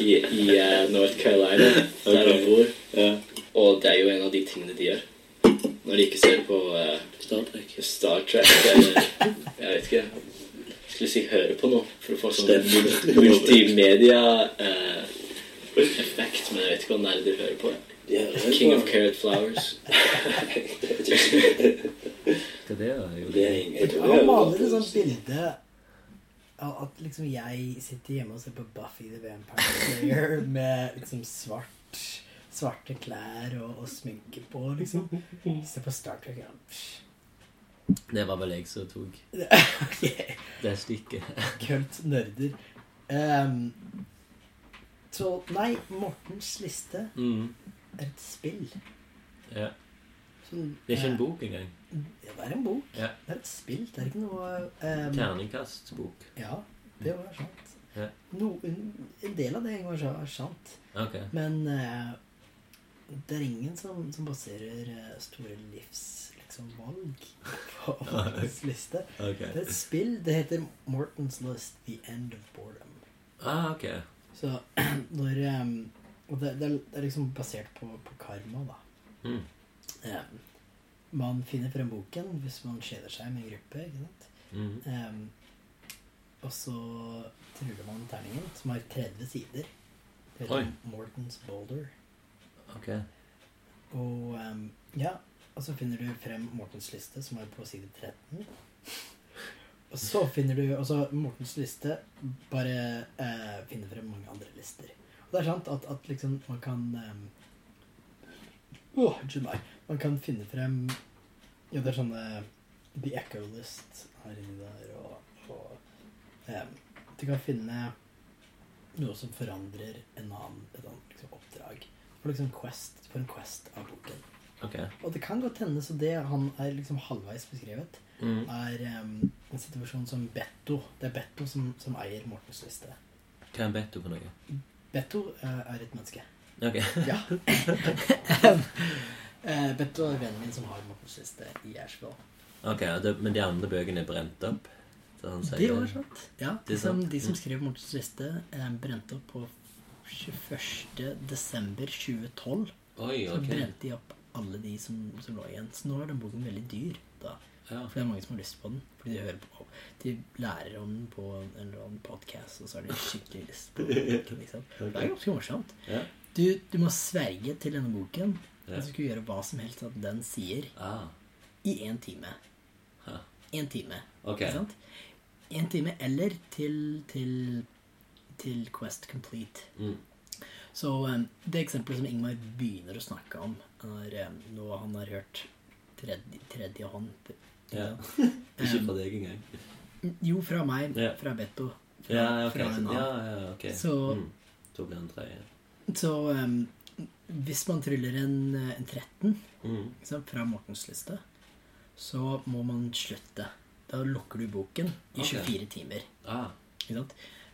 i, i uh, North Carolina, der han bor. Og det er jo en av de tingene de gjør. Når de ikke ser på uh, Star Trek. Star Trek eller Jeg vet ikke. Skulle si høre på noe for å få sånn multimedia-effekt, men jeg vet ikke hva nerder hører på. King of Carrot Flowers. Hva det er? Jo, Det er Han er- maler et sånt bilde av at liksom jeg sitter hjemme og ser på Buffy the Vampire Slayer med liksom svart svarte klær og, og sminke på, liksom. Ser på Star Trek. Ja. Det var vel jeg som tok Ok, det stykket. Kult nerder. Um, så nei, Mortens liste Mm. er et spill. Ja. Som, Det er ikke eh, en bok engang. Ja, det er en bok. Ja. Det er et spill. Det er ikke noe um, Terningkastbok. Ja, det var sant. Ja. No, en, en del av det var sant. Okay. Men uh, det er ingen som, som baserer eh, store livs liksom, valg på Mortens liste. Okay. Det er et spill. Det heter Mortens List The End of Boredom. Ah, ok. Så når um, Og det, det, er, det liksom basert på, på karma, da. Mm. Um, man finner frem boken hvis man kjeder seg med en gruppe. ikke sant? Mm. Um, og så truller man terningen, som har 30 sider. Det heter Oi. Mortens Boulder. Okay. Og um, ja, og så finner du frem Mortens liste, som er på side 13. Og så finner du også Mortens liste bare eh, finner frem mange andre lister. Og det er sant at, at liksom man kan Åh, meg. Man kan finne frem Ja, det er sånne The Echo List her inni der, og, og ehm, Du kan finne noe som forandrer en annen, et annet liksom, oppdrag. For liksom quest, for en quest av boken. Ok. Og det kan godt hende så det han er liksom halvveis beskrevet, Mm. er um, en situasjon som Betto Det er Betto som, som eier Mortens liste. Hva er Betto for noe? Betto uh, er et menneske. Ok. Ja. uh, Betto er vennen min som har Mortens liste i Ashville. Ok, det, Men de andre bøkene er brent opp? Så han sier- Det var sant. Ja, de som, de som Mm. skrev Mortens liste, er brente opp på 21. desember 2012. Oi, Så brente de opp alle de som, som lå igjen. Så nå er den boken veldig dyr. da. Ja. For det er mange som har lyst på den. Fordi de hører på De lærer om den på en eller annen podcast, og så har de skikkelig lyst på den. Liksom. Det er ganske morsomt. Ja. Du, du må sverge til denne boken. Ja. Og så skal du gjøre hva som helst at den sier Ah. i én time. Én time. Okay. Ikke sant? Én time eller til, til, til Quest Complete. Mm. Så um, det eksempelet som Ingmar begynner å snakke om, er um, noe han har hørt tredje, tredje hånd. Ja. Ikke fra deg engang. Jo, fra meg. Ja. Fra Betto. Fra, Ja, okay. fra Ja, ja, ok. Så- Mm. Så blir han tredje. Så um, hvis man tryller en, eh, en 13 Mm. sant, fra Mortens liste, så må man slutte. Da lukker du boken i Ok. 24 timer. Ah. Ikke sant?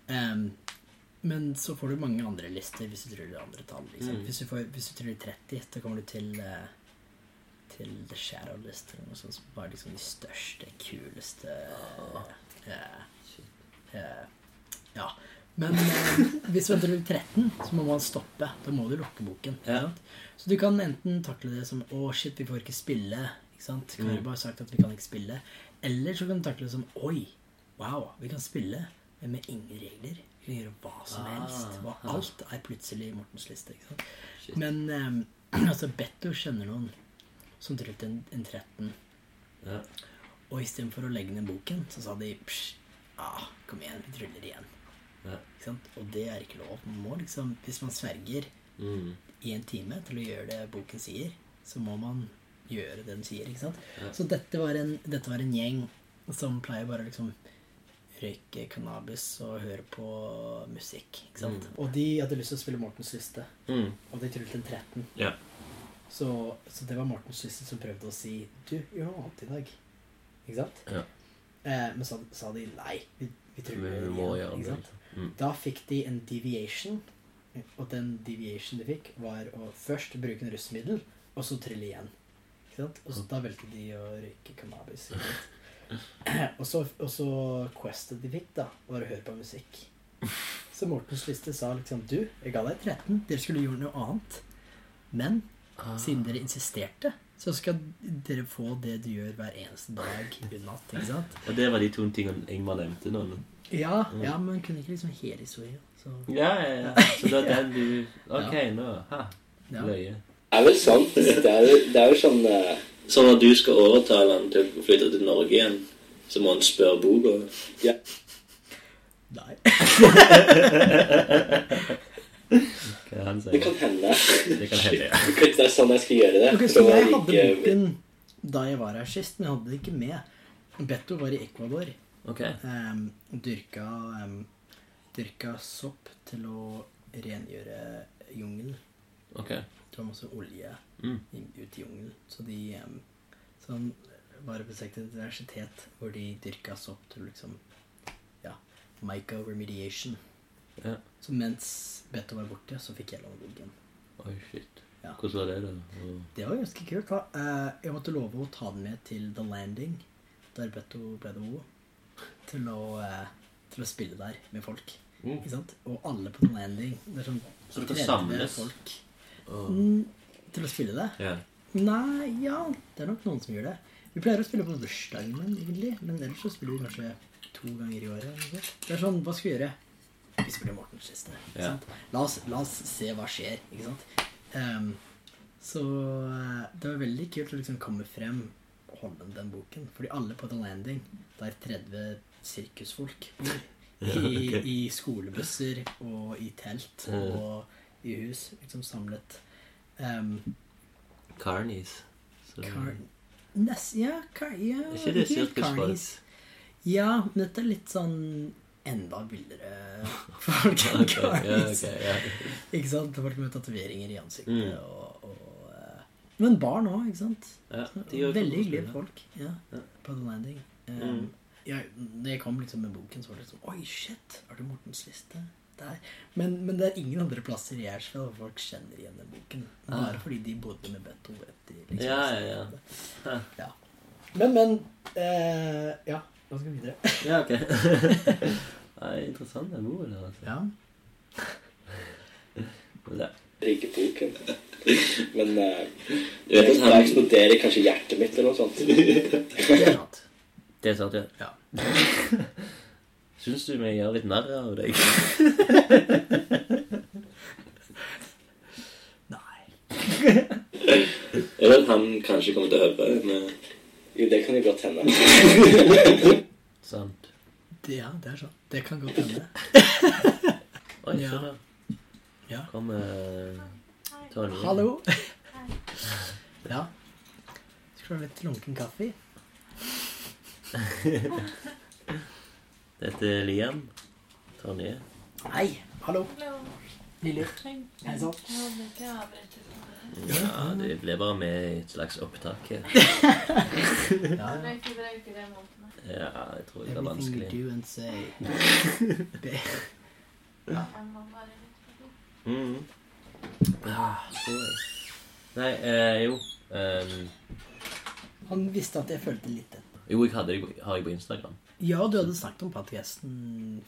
Em, men så får du mange andre lister hvis du tryller andre tall. Liksom. Mm. Hvis, du får, hvis du tryller 30, da kommer du til uh, til The Shadow List eller noe sånt som var liksom de største, kuleste uh, uh, Ja. Men hvis man tryller 13, så må man stoppe. Da må du lukke boken. Ja. Så du kan enten takle det som Å, shit, vi får ikke spille. Ikke sant? Kan Mm. bare sagt at vi kan ikke spille. Eller så kan du takle det som Oi, wow, vi kan spille, men med ingen regler. Vi kan gjøre hva som Ah, helst. Og alt er plutselig Mortens liste. Ikke sant? Men um, altså, Betto kjenner noen som trylte en, en 13. Ja. Og istedenfor å legge ned boken, så sa de psj, ah, kom igjen, vi tryller igjen. Ja. Og det er ikke lov. Man må liksom, hvis man sverger Mm. i en time til å gjøre det boken sier, så må man gjøre det den sier. ikke sant? Ja. Så dette var, en, dette var en gjeng som pleier bare liksom røyke cannabis og høre på musikk. ikke sant? Mm. Og de hadde lyst til å spille Mortens liste, Mm. og de tryllet en 13. Ja. Så, så det var Mortens liste som prøvde å si Du, gjør noe annet i dag. Ikke sant? Ja. Eh, men så sa de nei. Vi, vi tryller Vi igjen, må gjøre ikke sant? Mm. Da fikk de en deviation. Og den deviation de fikk, var å først bruke en russemiddel, og så trille igjen. Ikke sant? Og så, da valgte de å røyke cannabis. Ikke sant? Og, så, og så questet de fikk, da, var å høre på musikk. Så Mortens liste sa liksom Du, jeg ga deg 13. Dere skulle gjort noe annet. Men Ah. siden dere insisterte, så skal dere få det du gjør hver eneste dag i natt. Ikke sant? Og det var de to tingene Ingmar nevnte nå. Ja, Mm. ja men kunne ikke liksom hele historien. Så Ja, ja, ja. Så det er den du Ok, Ja. nå Ha. Ja. Løye. Det er vel sant. Det er, jo- det er jo sånn eh, Så når du skal overtale han til å flytte til Norge igjen, så må han spørre boka? Ja. Nei. Hva Det kan hende. Det kan hende, ja. Det er sånn jeg skal gjøre det. Ok, så jeg hadde boken da jeg var her sist, men jeg hadde det ikke med. Beto var i Ecuador. Ok. Um, dyrka, um, dyrka sopp til å rengjøre jungelen. Ok. Det var masse olje Mm. i- ute i jungelen. Så de um, så han var besøkte et universitet hvor de dyrka sopp til liksom ja, myco-remediation. Ja. Så mens Beto var borte, så fikk jeg låne boken. Oi, shit. Ja. Hvordan var det, da? Og- Det var ganske kult. da. Eh, Jeg måtte love å ta den med til The Landing, der Beto ble det til å, eh, til å spille der med folk. Mm. Ikke sant? Og alle på The Landing. Det er sånn Så dere 30 samles? folk Oh. mm, til å spille det. Ja. Nei, ja, det er nok noen som gjør det. Vi pleier å spille på bursdagen min, egentlig, men ellers så spiller vi kanskje to ganger i året. Det er sånn, hva skal vi gjøre? Vi spiller Mortens liste. ikke Ja. La, oss, la oss se hva skjer, ikke sant? Um, så eh, det var veldig kult å liksom komme frem og holde den boken. Fordi alle på The Landing, der 30 sirkusfolk bor, i, i skolebusser og i telt og i hus, liksom samlet. Ehm, Carnies. Car Nes, ja, car ja Er ikke det sirkusfolk? Ja, men dette er litt sånn enda villere folk enn okay, carnies. carnies. okay, yeah. Ikke sant? Folk med tatoveringer i ansiktet Mm. og, og uh, Men barn òg, ikke sant? Ja, Veldig hyggelige folk ja, Ja. på The Landing. Um, Mm. jeg, når jeg kom liksom med boken, så var det liksom Oi, shit! Er det Mortens liste? Der. Men, men det er ingen andre plasser i Ashfield hvor folk kjenner igjen den boken. Bare Ah. fordi de bodde med Beto. vet liksom. Ja, ja, ja. Ja. Men, men eh, Ja, da skal vi videre? Ja, ok. Nei, interessant den boken der, altså. Ja. Men det- Like boken. Men uh, du vet at her eksploderer kanskje hjertet mitt eller noe sånt. Det er sant. Det er sant, ja. Ja. Syns du vi gjør litt narr av deg? Nei. Jeg vet han kanskje kommer til å høre men Jo, det kan jo godt hende. Sant. Det, ja, det er sant. Det kan godt hende. Oi, Ja. se. Ja. Kom uh. Hallo. Ja. Skal du ha litt lunken kaffe? Dette er Liam. Tonje. Hei. Hallo. Lille. Hei sann. Ja, det ble bare med i et slags opptak her. Ja, jeg tror det er Everything you vanskelig. do and say. ja. Mm. Jeg. Nei, eh, jo. um. Han visste at jeg følte litt det. jo, jeg hadde det har jeg på Instagram. Ja, du hadde snakket om podcasten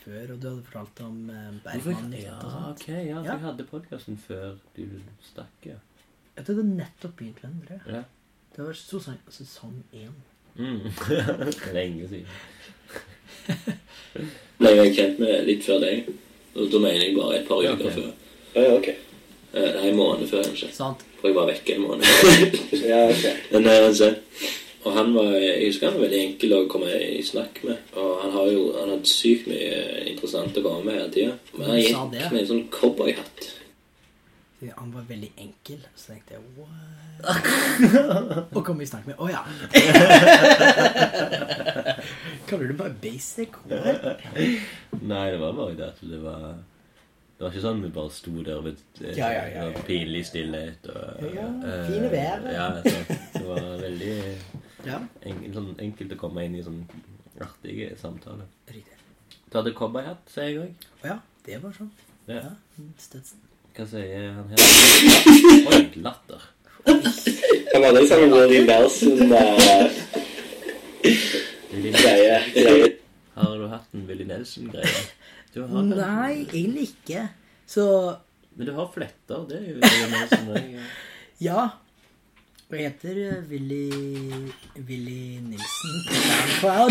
før, og du hadde fortalt om eh, Bergman ja, ok, ja, for Ja. jeg hadde podkasten før du stakk, ja. Jeg tror det nettopp begynt med den, tror jeg. ja. Det var sesong, sesong én. Mm. lenge siden. Ble jeg kjent med litt før deg. Og da mener jeg bare et par uker okay. før. Ja, ok. Nei, Det er en måned før, kanskje. Sant? For jeg var vekke en måned. ja, ok. Men eh, se. Og han var, jeg husker han var veldig enkel å komme i snakk med. Og han har jo han hadde sykt mye interessant å komme med hele tida. Men han gikk med en sånn cowboyhatt. Han var veldig enkel, så tenkte jeg what? Og kom i snakk med Å ja. Kaller du det bare basic? What? Nei, det var bare det at det var Det var ikke sånn vi bare sto der ved eh, Ja, ja, ja, ja. pinlig stillhet og Ja, eh, fine vær. Ja, så det var veldig Ja. en, sånn enkelt å komme inn i sånn artige samtaler. Riktig. Du hadde cowboyhatt, sier jeg òg. Å ja, det var sånn. Ja. Ja, Stetson. Hva sier han her? Oi, latter. Han hadde en sånn Willie Nelson-greie. Greie. Har du hatt en Willy Nelson-greie? Nei, egentlig ikke. Så Men du har fletter. Det er jo Willy Nelson ja. Og jeg heter eh, Willy Willy Nilsen på SoundCloud.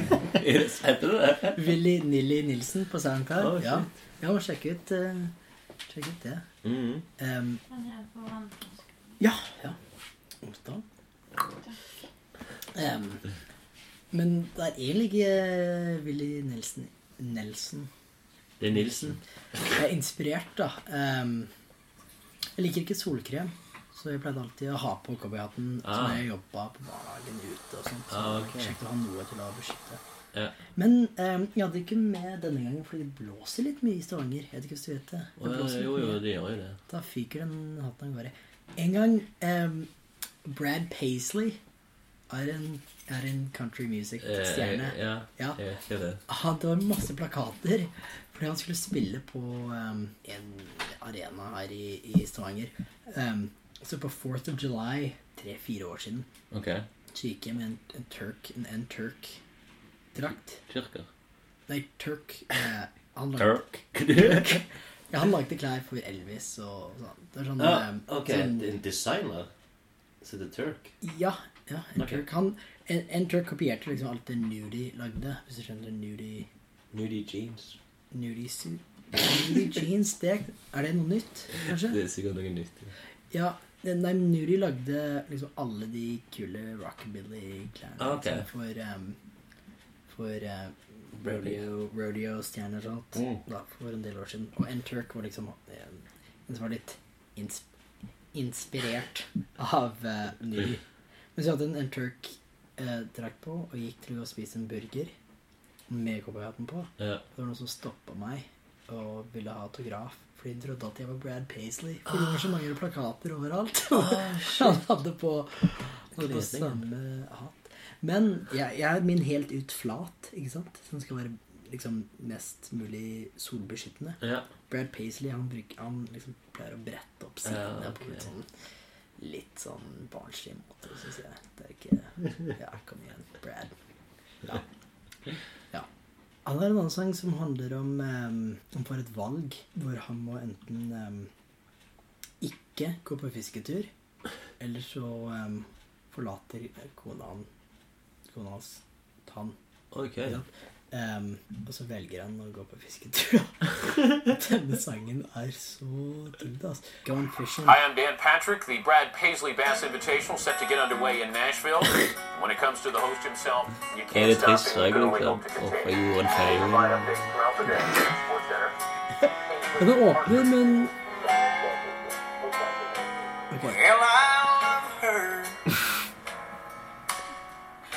Heter det det? Willy Nilly Nilsen på SoundCloud. Oh, ja. ja, må sjekke ut, uh, sjekke ut det. Mm -hmm. um, ja, ja. Onsdag. Em, men det er egentlig ikke uh, Willy Nelson Nelson Det er Nilsen. Jeg er inspirert, da. Um, jeg liker ikke solkrem, så jeg pleide alltid å ha på cowboyhatten Ah. som jeg jobba på barnehagen ute og sånt. Så Ah, okay. ok. kjekt å ha noe til å beskytte. Ja. Men ehm, jeg hadde ikke med denne gangen, fordi det blåser litt mye i Stavanger. Jeg vet ikke hvis du vet det. det jo, jo, det gjør jo det. Da fyker den hatten av gårde. En gang ehm, Brad Paisley er en, er en country music-stjerne. Eh, ja, Ja. jeg vet det. Han det var masse plakater fordi han skulle spille på um, en arena her i, i Stavanger. Um, så på 4th of July, tre-fire år siden, Okay. så gikk jeg med en, en Turk, en, en Turk-drakt. Tyrker. Nei, Turk. Eh, han Turk. ja, han lagde klær for Elvis og sånn. Det er sånn, Ja, um, ok. sånn En designer? Så det er Turk? Ja, ja en Ok. Turk. Han, en, en Turk kopierte liksom alt det Nudie lagde, hvis du skjønner Nudie Nudie jeans. Nudie suit. Nudie jeans, det, er det noe nytt, kanskje? Det er sikkert noe nytt. Ja, det- nei, Nuri lagde liksom alle de kule rockabilly-klærne Ah, ok. liksom, for, um, for uh, rodeo, rodeo-stjerner og sånt, Mm. da, for en del år siden. Og N. Turk var liksom um, en som var litt ins inspirert av uh, Nudie. Men så hadde en, N. Turk uh, drakt på og gikk til å spise en burger med cowboyhatten på. Ja. Det var noen som stoppa meg og ville ha autograf. For de trodde at jeg var Brad Paisley. For det var så mange plakater overalt. Han hadde på, hadde på samme hatt. Men jeg, jeg er min helt ut flat, ikke sant? Som skal være liksom mest mulig solbeskyttende. Ja. Brad Paisley han, bruker, han liksom pleier å brette opp sidene Ja, på litt sånn litt sånn barnslig måte, syns jeg. Det er ikke Ja, kom igjen, Brad. Ja. Han har en annen sang som handler om um, Han får et valg hvor han må enten em, ikke gå på fisketur, eller så em, forlater kona, han, kona hans tann. Okay. Ja. Em, og så velger han å gå på fisketur. Denne sangen er så tydelig altså. Going fishing. Hi, I'm Dan Patrick. The Brad Paisley Bass Invitational set to get underway in Nashville. When it comes to the host himself, you Er can't stop trist him. for deg, We liksom? hope to Å, continue. jeg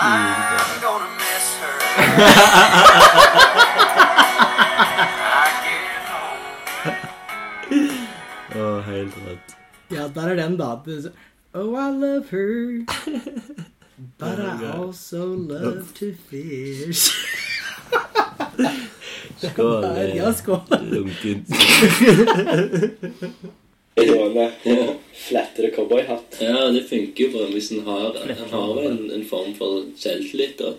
I'm gonna miss her. I get home. Å, helt rått. Ja, der er den, da. Oh, I love her. But I also love to fish. Skål. Ja, skål. Lunkent. Gående og flattere cowboyhatt. Ja, det funker jo bra hvis en har, han har en, en form for selvtillit. da.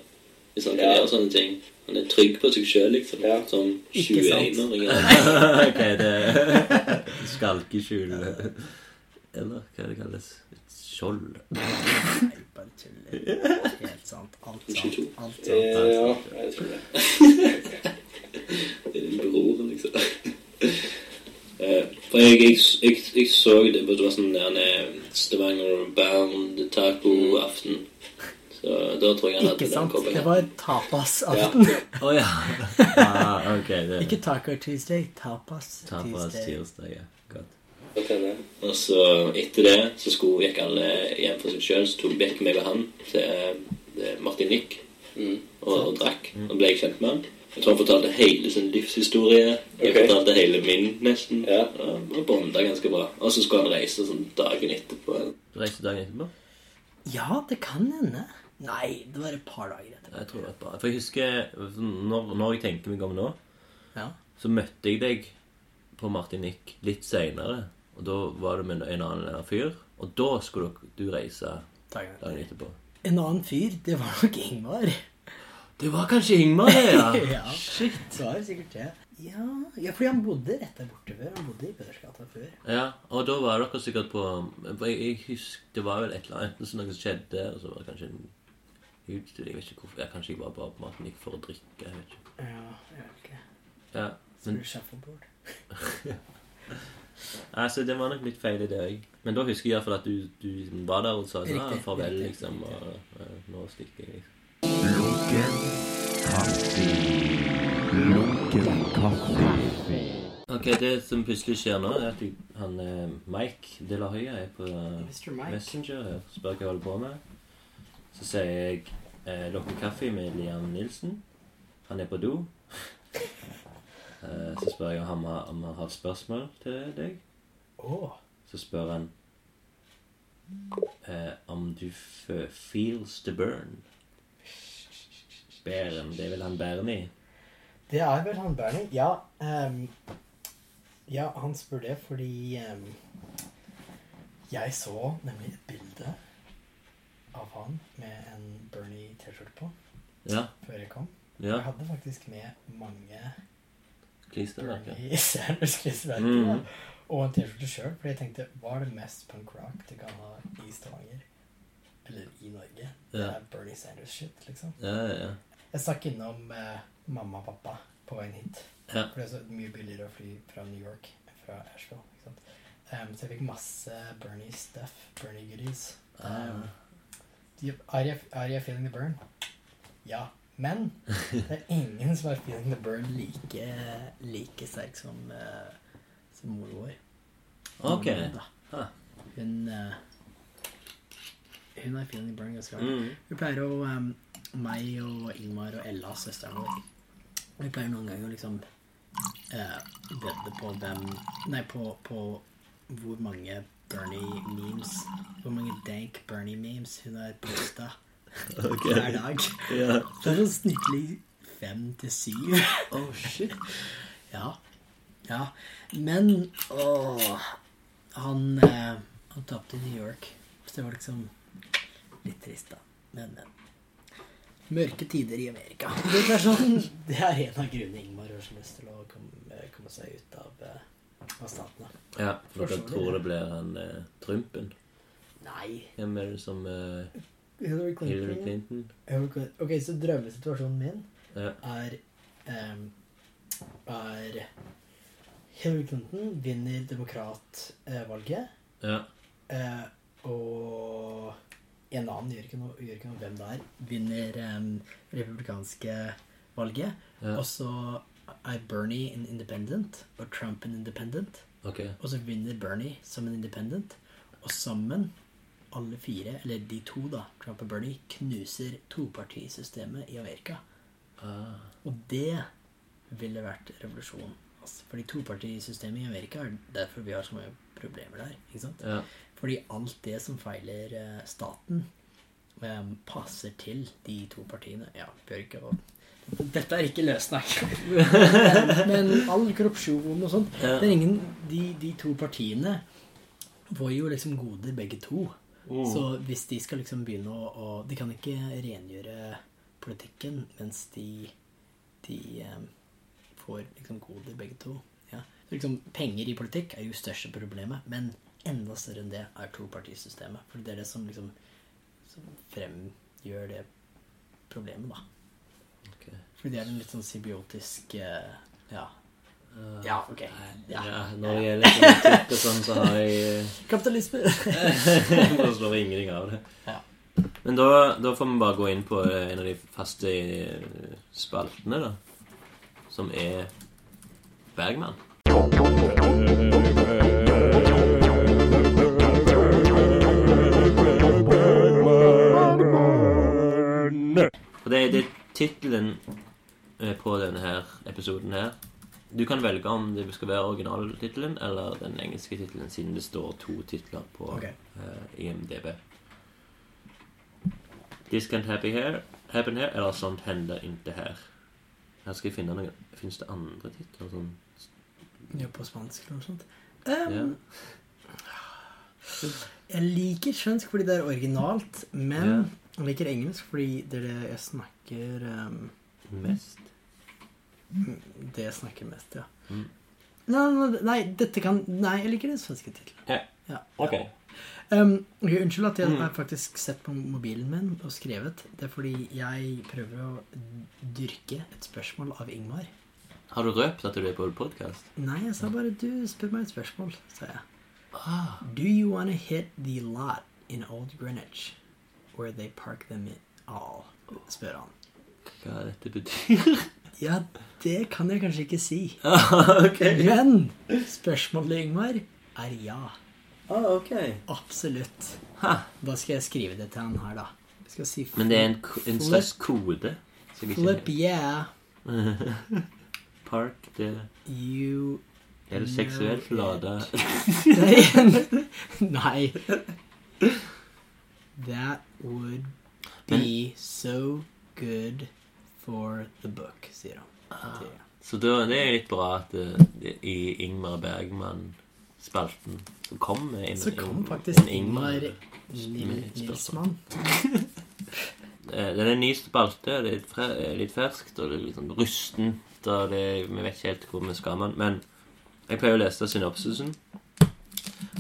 Hvis han kan Ja. gjøre sånne ting. Han er trygg på seg sjøl, liksom. Ja. Som Ikke sant. 21-åring. ok, det Skalkeskjul. Eller hva det kalles. Et skjold. Nei, bare tuller. Helt sant. Alt sant. 22. Alt sant. Eh, Ja, jeg tror det. Det er din bror, liksom. Eh, For jeg, jeg, jeg, jeg så det på det var sånn der Stavanger Bound taco-aften. Så da tror jeg han hadde Ikke den sant? Det var tapasaften. Å ja. ah, okay, Det Ikke Taco Tuesday, Tapas Tapas Tuesday. ja. Godt. Og så etter det så skulle, gikk alle hjem for seg sjøl. Så tok Bekk meg og han til, Martin Nick Mm. og, og drakk. Og ble jeg kjent med han. Jeg tror han fortalte hele sin livshistorie. Jeg okay. fortalte hele min, nesten. Ja. Og bonda ganske bra. Og så skulle han reise sånn dagen etterpå. Du reiste dagen etterpå? Ja, det kan hende. Nei, det var et par dager etterpå. Jeg tror det var et par. For jeg husker Når, når jeg tenker meg om nå, Ja. så møtte jeg deg på Martinique litt seinere. Og da var du med en annen fyr. Og da skulle du reise Dagen dagen etterpå. En annen fyr, det var nok Ingvar. Det var kanskje Ingmar, det, ja. ja. Shit. Så var det sikkert det. Ja, ja, fordi han bodde rett der borte før. Han bodde i Pedersgata før. Ja, og da var dere sikkert på Jeg, jeg husker Det var vel et eller annet enten noe som skjedde, og så var det kanskje en utstilling. Jeg vet ikke hvorfor. Jeg kanskje jeg var bare på maten gikk for å drikke. Jeg vet ikke. Ja, jeg vet ikke. Ja, Så men shuffleboard. Altså, det var nok litt feil i det òg. Men da husker jeg iallfall at du, du var der og sa sånn, ah, farvel, riktig. liksom. Og og nå stikker jeg. liksom. Lunken kaffe. Lunken kaffe. Ok, Det som plutselig skjer nå, er at jeg, han eh, Mike De La Hoya er på Mr. Mike. Messenger og Spør hva jeg holder på med. Så sier jeg eh, 'Lukke kaffe' med Liam Nilsen. Han er på do. Eh, så spør jeg om han, har- om han har et spørsmål til deg. Åh, Så spør han eh, om du f feels the burn. Bæren. Det er vel han Bernie? det er vel han Bernie. Ja, Um, ja, han spør det fordi um, jeg så nemlig et bilde av han med en Bernie T-skjorte på Ja. før jeg kom. ja. Jeg hadde faktisk med mange Klistremerker. Da. Og en T-skjorte sjøl, for jeg tenkte hva er det mest punk rock du kan ha i Stavanger? Eller i Norge? Det er Bernie Sanders-shit, liksom. Ja, ja, ja. Jeg stakk innom eh, mamma og pappa på veien hit. Ja. For det er så mye billigere å fly fra New York enn fra Asheville. Ikke sant? Um, så jeg fikk masse Bernie stuff. Bernie goodies. Um, are, you, are you feeling the burn? Ja. Men det er ingen som har feeling the burn like, like sterk som, uh, som mor vår. Ok. Ah. Hun uh, Hun er feeling the burn ganske hardt. Mm. Hun pleier å um, Meg og Ingmar og Ella, søsteren vår Vi pleier noen ganger å liksom eh, vedde på hvem Nei, på, på hvor mange Bernie memes Hvor mange dank Bernie memes hun har posta Ok. hver dag. Ja. Det er sånn snittlig fem til syv. Oh, shit. Ja. Ja. Men åh, han, eh, han tapte i New York. Så det var liksom litt trist, da. Men, men. Mørke tider i Amerika. Det er, sånn, det er en av grunnene Ingmar har så lyst til å komme, komme seg ut av, eh, av statene. Ja, for dere tror det. det blir han eh, Trumpen? Nei. Hvem er det som eh, Hillary Clinton. Hillary Clinton? Hillary Clinton. Ok, så drømmesituasjonen min Ja. er um, er Hillary Clinton vinner demokratvalget, Ja. eh, og en annen gjør ikke, noe, gjør ikke noe hvem det er, vinner um, republikanske valget, Ja. og så er Bernie en independent, og Trump en independent, Okay. og så vinner Bernie som en independent, og sammen, alle fire, eller de to da, Trump og Bernie, knuser topartisystemet i Amerika. Ah. Og det ville vært revolusjon. Altså, fordi topartisystemet i Amerika er derfor vi har så mange problemer der. ikke sant? Ja. Fordi alt det som feiler eh, staten, eh, passer til de to partiene. Ja, ikke å Dette er ikke løssnakk. men, men all korrupsjon og sånt Ja. det er ingen, de, de to partiene får jo liksom goder begge to. Mm. Så hvis de skal liksom begynne å, å De kan ikke rengjøre politikken mens de, de eh, får liksom goder begge to. Ja. Liksom, penger i politikk er jo største problemet, men enda større enn det er topartisystemet. For det er det som liksom som fremgjør det problemet, da. Okay. Fordi det er en litt sånn symbiotisk eh, Ja. Ja, ok. Ja, Ja. når det gjelder sånn type sånn, så har jeg Kapitalisme! Nå slår jeg ingenting av det. Ja. Men da, da får vi bare gå inn på eh, en av de faste eh, spaltene, da. Som er Bergman. Og det, det er tittelen eh, på denne her episoden her. Du kan velge om det skal være originaltittelen eller den engelske tittelen, siden det står to titler på okay. uh, IMDb. This can't happen here, happen here, eller sånt hender ikke her. Her skal jeg finne noen Fins det andre titler? Sånn Ja, på spansk eller noe sånt. Um, Ja. Jeg liker svensk fordi det er originalt, men Jeg liker engelsk fordi det er det jeg snakker um, Mest? Det jeg snakker mest, ja. Mm. Nei, nei, nei, dette kan Nei, jeg liker den svenske tittelen. Yeah. Ja. Ok. Um, ok, unnskyld at jeg Mm. har faktisk sett på mobilen min og skrevet. Det er fordi jeg prøver å dyrke et spørsmål av Ingmar. Har du røpt at du er på podkast? Nei, jeg sa bare du spør meg et spørsmål, sa jeg. Ah. Do you wanna hit the lot in Old Greenwich where they park them at all? spør han. Hva dette betyr? Ja, det kan jeg kanskje ikke si. okay. Men spørsmålet, Ingmar, er ja. Ah, ok. Absolutt. Ha. Da skal jeg skrive det til han her, da. Jeg skal si Men det er en, en slags kode? Flip, yeah. Park, det You Er det seksuelt lada? Nei. That would be so good for the book, sier han. Ah. Så da, det er litt bra at det, det, i Ingmar Bergman-spalten så kom en, Så kom faktisk en Ingmar. Nilsmann. Den Det er en ny spalte. Det er litt, fre, litt ferskt og det er litt sånn rustent. Og det, vi vet ikke helt hvor vi skal med den. Men jeg pleier å lese synopsisen.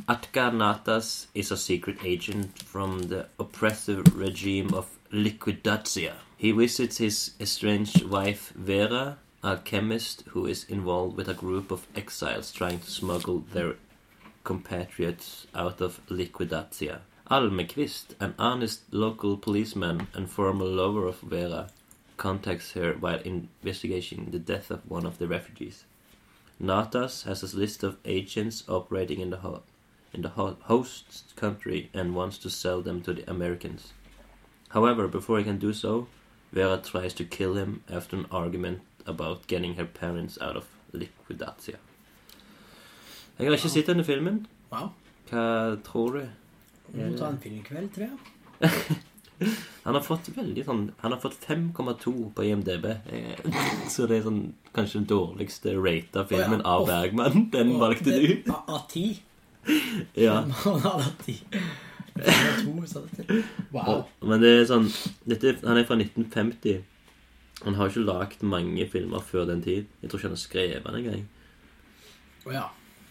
Atkar Natas is a secret agent from the oppressive regime of Liquidatia. He visits his estranged wife Vera, a chemist who is involved with a group of exiles trying to smuggle their compatriots out of Liquidatia. Almqvist, an honest local policeman and former lover of Vera, contacts her while investigating the death of one of the refugees. Natas has a list of agents operating in the in the host country and wants to sell them to the Americans. However, before he can do so, Vera tries to kill him after an argument about getting her parents out of Liquidatia. Jeg har ikke sett denne filmen. Wow. Hva tror du? Vi må ta en filmkveld, tror jeg. Han har fått veldig sånn Han har fått 5,2 på IMDb. Eh, Så det er sånn kanskje den dårligste rata filmen oh, ja. av Bergman. Den valgte du. Av ti. Ja. Han hadde hatt ti. Wow. Men det er sånn dette, Han er fra 1950. Han har ikke lagd mange filmer før den tid. Jeg tror ikke han har skrevet den engang. Oh, ja.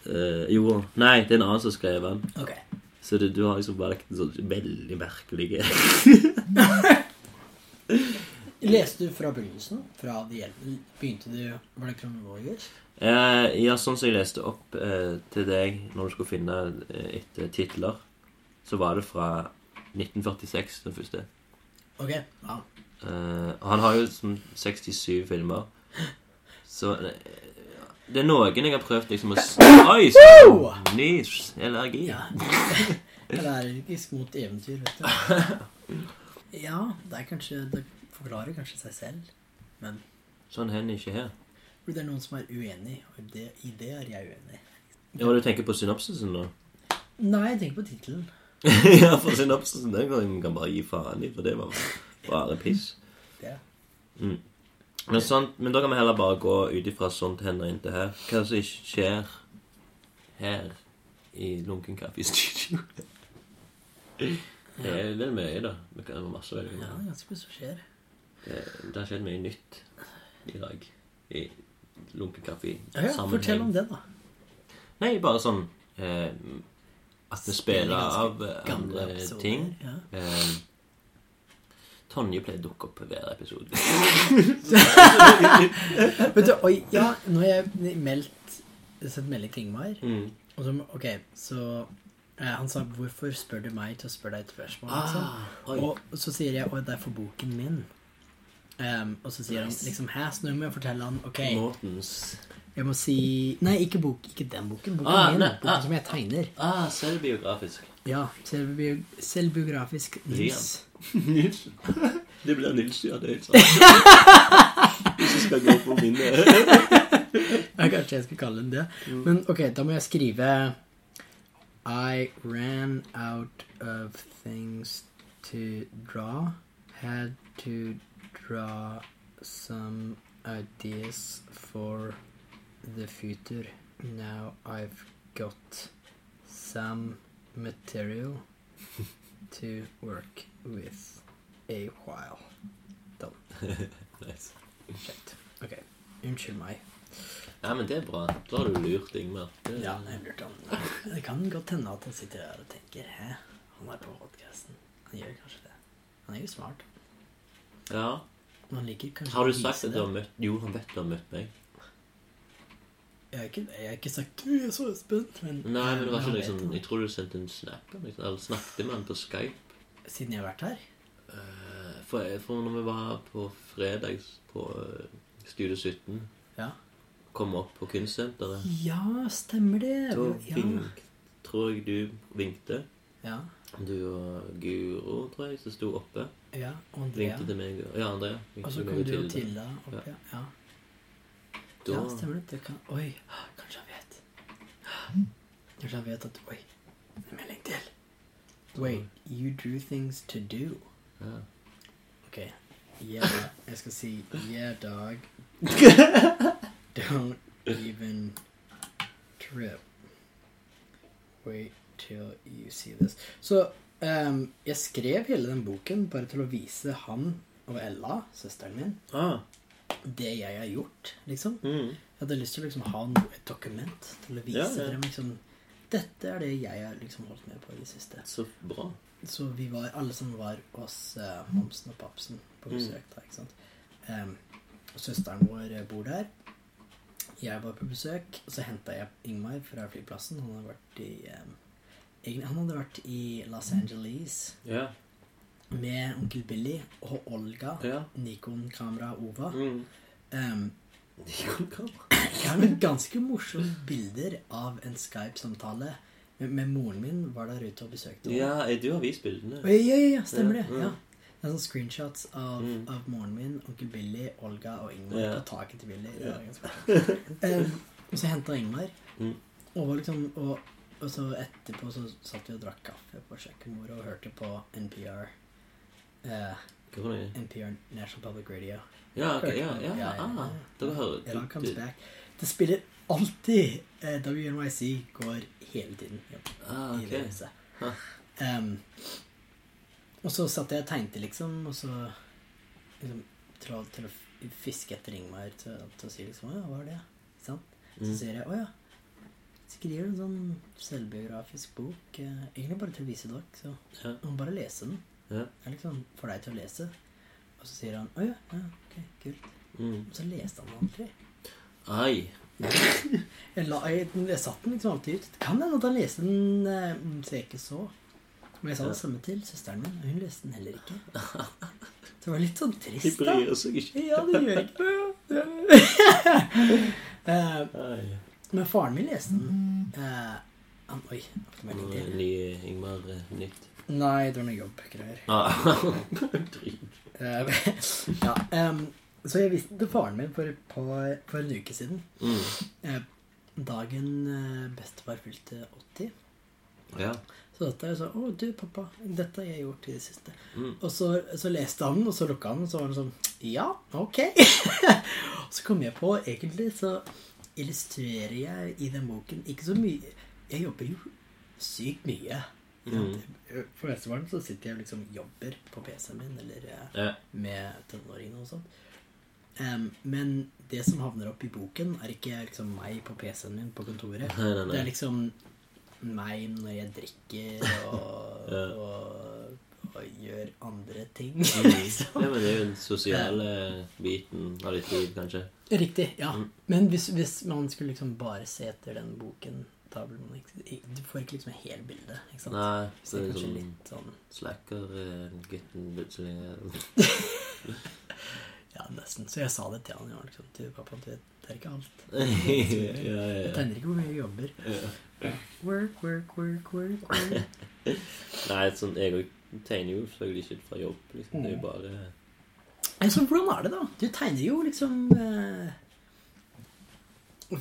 Eh, jo, nei, det er en annen som skrev den. Okay. Så det, du har liksom valgt en sånn veldig merkelig Leste du fra begynnelsen? Fra de Hjelp? Begynte du Var det kronologisk? Eh, ja, sånn som jeg leste opp eh, til deg når du skulle finne eh, etter titler, så var det fra 1946, den første. Ok. Ja. Eh, han har jo sånn 67 filmer. Så eh, det er noen jeg har prøvd liksom å Oi! Nys! Allergi. Ja. Er allergisk mot eventyr, vet du. Ja, det er kanskje Det forklarer kanskje seg selv. Men Sånn hender ikke her. det er noen som er uenig, og det, i det er jeg uenig. Ja, du tenker på synopsisen nå? Nei, jeg tenker på tittelen. ja, for synopsisen den kan man bare gi faen i, for det var bare piss. Det. Mm. Men, sånn, men da kan vi heller bare gå ut ifra sånt hender inntil her. Hva som ikke skjer her i Lunken Kaffe Studio. Det er mye, da. Det kan være masse veldig Ja, det er ganske mye som skjer. Det, det har skjedd mye nytt i dag i lunkekaffe-sammenheng. Ja, fortell om det, da. Nei, bare sånn eh, At vi spiller av eh, andre episoder, ting. ja. Eh, Tonje pleier å dukke opp på hver episode. Vet du, oi, ja, nå har jeg meldt sendt melding til Ingmar. Mm. Og så, ok, så eh, Han sa 'Hvorfor spør du meg til å spørre deg et spørsmål?' Ah, liksom. og så sier jeg 'Å, det er for boken min'. Em, og så sier Nice. han liksom 'Hæ?' Så nå må jeg fortelle han Ok, Mortens jeg må si Nei, ikke bok, ikke den boken. Boken Ah, min. boken ah. som jeg tegner. Ah, selvbiografisk. Ja. Selvbi selvbiografisk Nils. Nils. Det blir Nils, ja. Det er helt sant. Hvis du skal gå på mine Ja, kanskje jeg skal kalle den det. Men ok, da må jeg skrive I ran out of things to draw. Had to draw some ideas for the future. Now I've got some material to work with. a while. Done. Nice. Kjekt. Ok. Unnskyld meg. Ja, men det er bra. Da har du lurt Ingmar. Det- Ja, jeg lurt han. Det kan godt hende at han sitter her og tenker Hæ, han er på podkasten. Han gjør kanskje det. Han er jo smart. ja. Men han liker kanskje Har du sagt at du har møtt Jo, han vet du har møtt meg. Jeg har ikke, jeg har ikke sagt du er så spent, men Nei, men det var ikke liksom. Jeg tror du sendte en snap liksom, Eller snakket med han på Skype. Siden jeg har vært her? Eh, For, for når vi var på fredags på eh, Studio 17 Ja. Kom opp på kunstsenteret Ja, stemmer det. Da ja. tror jeg du vinkte. Ja. Du og Guro, tror jeg, som sto oppe. Ja, Andrea. Vinkte til meg. og- Ja, Andrea. Og så kom du og Tilda opp, ja. ja. Da- Ja, stemmer det. det kan... Oi, kanskje han vet. Kanskje han vet at Oi, en melding til. Wait, you drew things to do. Ja. Ok. Yeah, jeg skal si Yeah, dog. Don't even trip. Wait till you see this. Så ehm, jeg skrev hele den boken bare til å vise han og Ella, søsteren min, Ah. det jeg har gjort, liksom. Mm. Jeg hadde lyst til å liksom ha noe, et dokument til å vise Ja, ja. dem liksom Dette er det jeg har liksom holdt med på i det siste. Så bra. Så vi var alle som var hos uh, Momsen og Papsen på Mm. besøk da, ikke sant. Um, søsteren vår eh, bor der. Jeg var på besøk, og så henta jeg Ingmar fra flyplassen. Han har vært i em, egentlig, Han hadde vært i Los Angeles Ja. med onkel Billy og Olga. Ja. Nikon-kamera Ova. Mm. Um, Nikon-kamera? ja, men ganske morsomme bilder av en Skype-samtale med, med moren min. Var der ute og besøkte henne. Ja, du har vist bildene. Ja, ja, ja, stemmer det. ja. Det er sånne screenshots av, Mm. av moren min, onkel Billy, Olga og Ingmar Ja. på taket til Billy. Var ganske og så henta Ingmar. Mm. Og, var liksom, og, og så etterpå så satt vi og drakk kaffe på kjøkkenbordet og hørte på NPR. Eh, var det? NPR National Public Radio. Ja, ok, Hørte ja, på- ja, ah, da hører It all comes back. Det spiller alltid eh, WNYC går hele tiden ja, Ah, i det huset. Um, og så satt jeg og tegnte, liksom, og så liksom, til, å, til å fiske etter Ringmar til, til å si liksom Å ja, hva er det? Sant? Så Mm. sier jeg å ja. Skriver en sånn selvbiografisk bok. Eh, egentlig bare til å vise dere. Så Ja. man bare lese den. Ja. Det er liksom for deg til å lese. Og så sier han å ja, ja, ok, kult. Mm. Og så leste han den aldri. Ai. Jeg, la, jeg, jeg satt den liksom alltid ut. Det kan hende at han leste den eh, så jeg ikke så. Men jeg sa det samme til søsteren min, og hun leste den heller ikke. Det var litt sånn trist, da. De bryr seg ikke. Ja, det gjør ikke Ja. Ai. Men faren min leste den. Eh, han, oi, fikk Noe melding til. ny Ingmar-nytt. Nei, det var noe jobbgreier. Ah. Drit. Eh, ja, em, så jeg visste til faren min for, et par, for en uke siden. Mm. Eh, dagen eh, bestefar fylte 80. Ja. Så dette er jo sånn Å, du, pappa, dette har jeg gjort i det siste. Mm. Og så, så leste han, og så lukka han, og så var han sånn Ja, ok. så kom jeg på Egentlig så illustrerer jeg i den boken ikke så mye Jeg jobber jo sykt mye. Mm. For mesteparten så sitter jeg og liksom jobber på PC-en min eller eh, Ja. med tenåringene og sånt. Um, men det som havner opp i boken, er ikke liksom meg på PC-en min på kontoret. Nei, nei, nei. Det er liksom meg når jeg drikker og, Ja. og, og gjør andre ting. Liksom. ja, men det er jo den sosiale biten av ditt liv, kanskje. Riktig, ja. Mm. Men hvis, hvis man skulle liksom bare se etter den boken, da blir man ikke Du får ikke liksom et helt bilde. Ikke sant? Nei, Så det er sånn litt sånn slacker-gutten plutselig Ja, nesten. Så jeg sa det til han. Jeg var liksom, du, pappa, du, det er ikke alt. Jeg tegner ikke hvor mye jeg jobber. Work, work, work, work, work. Nei, sånn, jeg òg tegner jo selvfølgelig ikke fra jobb. Liksom. Det er jo Mm. bare så hvordan er det, da? Du tegner jo liksom eh,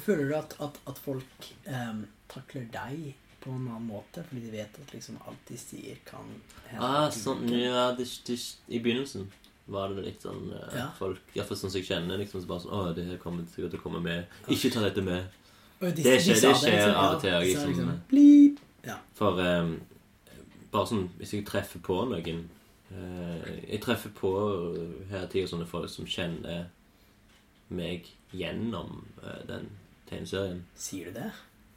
Føler du at, at, at folk eh, takler deg på en annen måte fordi de vet at liksom alt de sier, kan hende Ah, sånn, ja, det, det, I begynnelsen var det litt sånn eh, Ja. folk Iallfall sånn som jeg kjenner, liksom så bare sånn Å, det her kommer sikkert til å komme med. Ikke ta dette med. De- det skjer, sa det skjer liksom, av og til. Liksom, liksom, Ja. For eh, bare sånn Hvis jeg treffer på noen eh, Jeg treffer på her til sånne folk som kjenner meg gjennom eh, den tegneserien. Sier du det?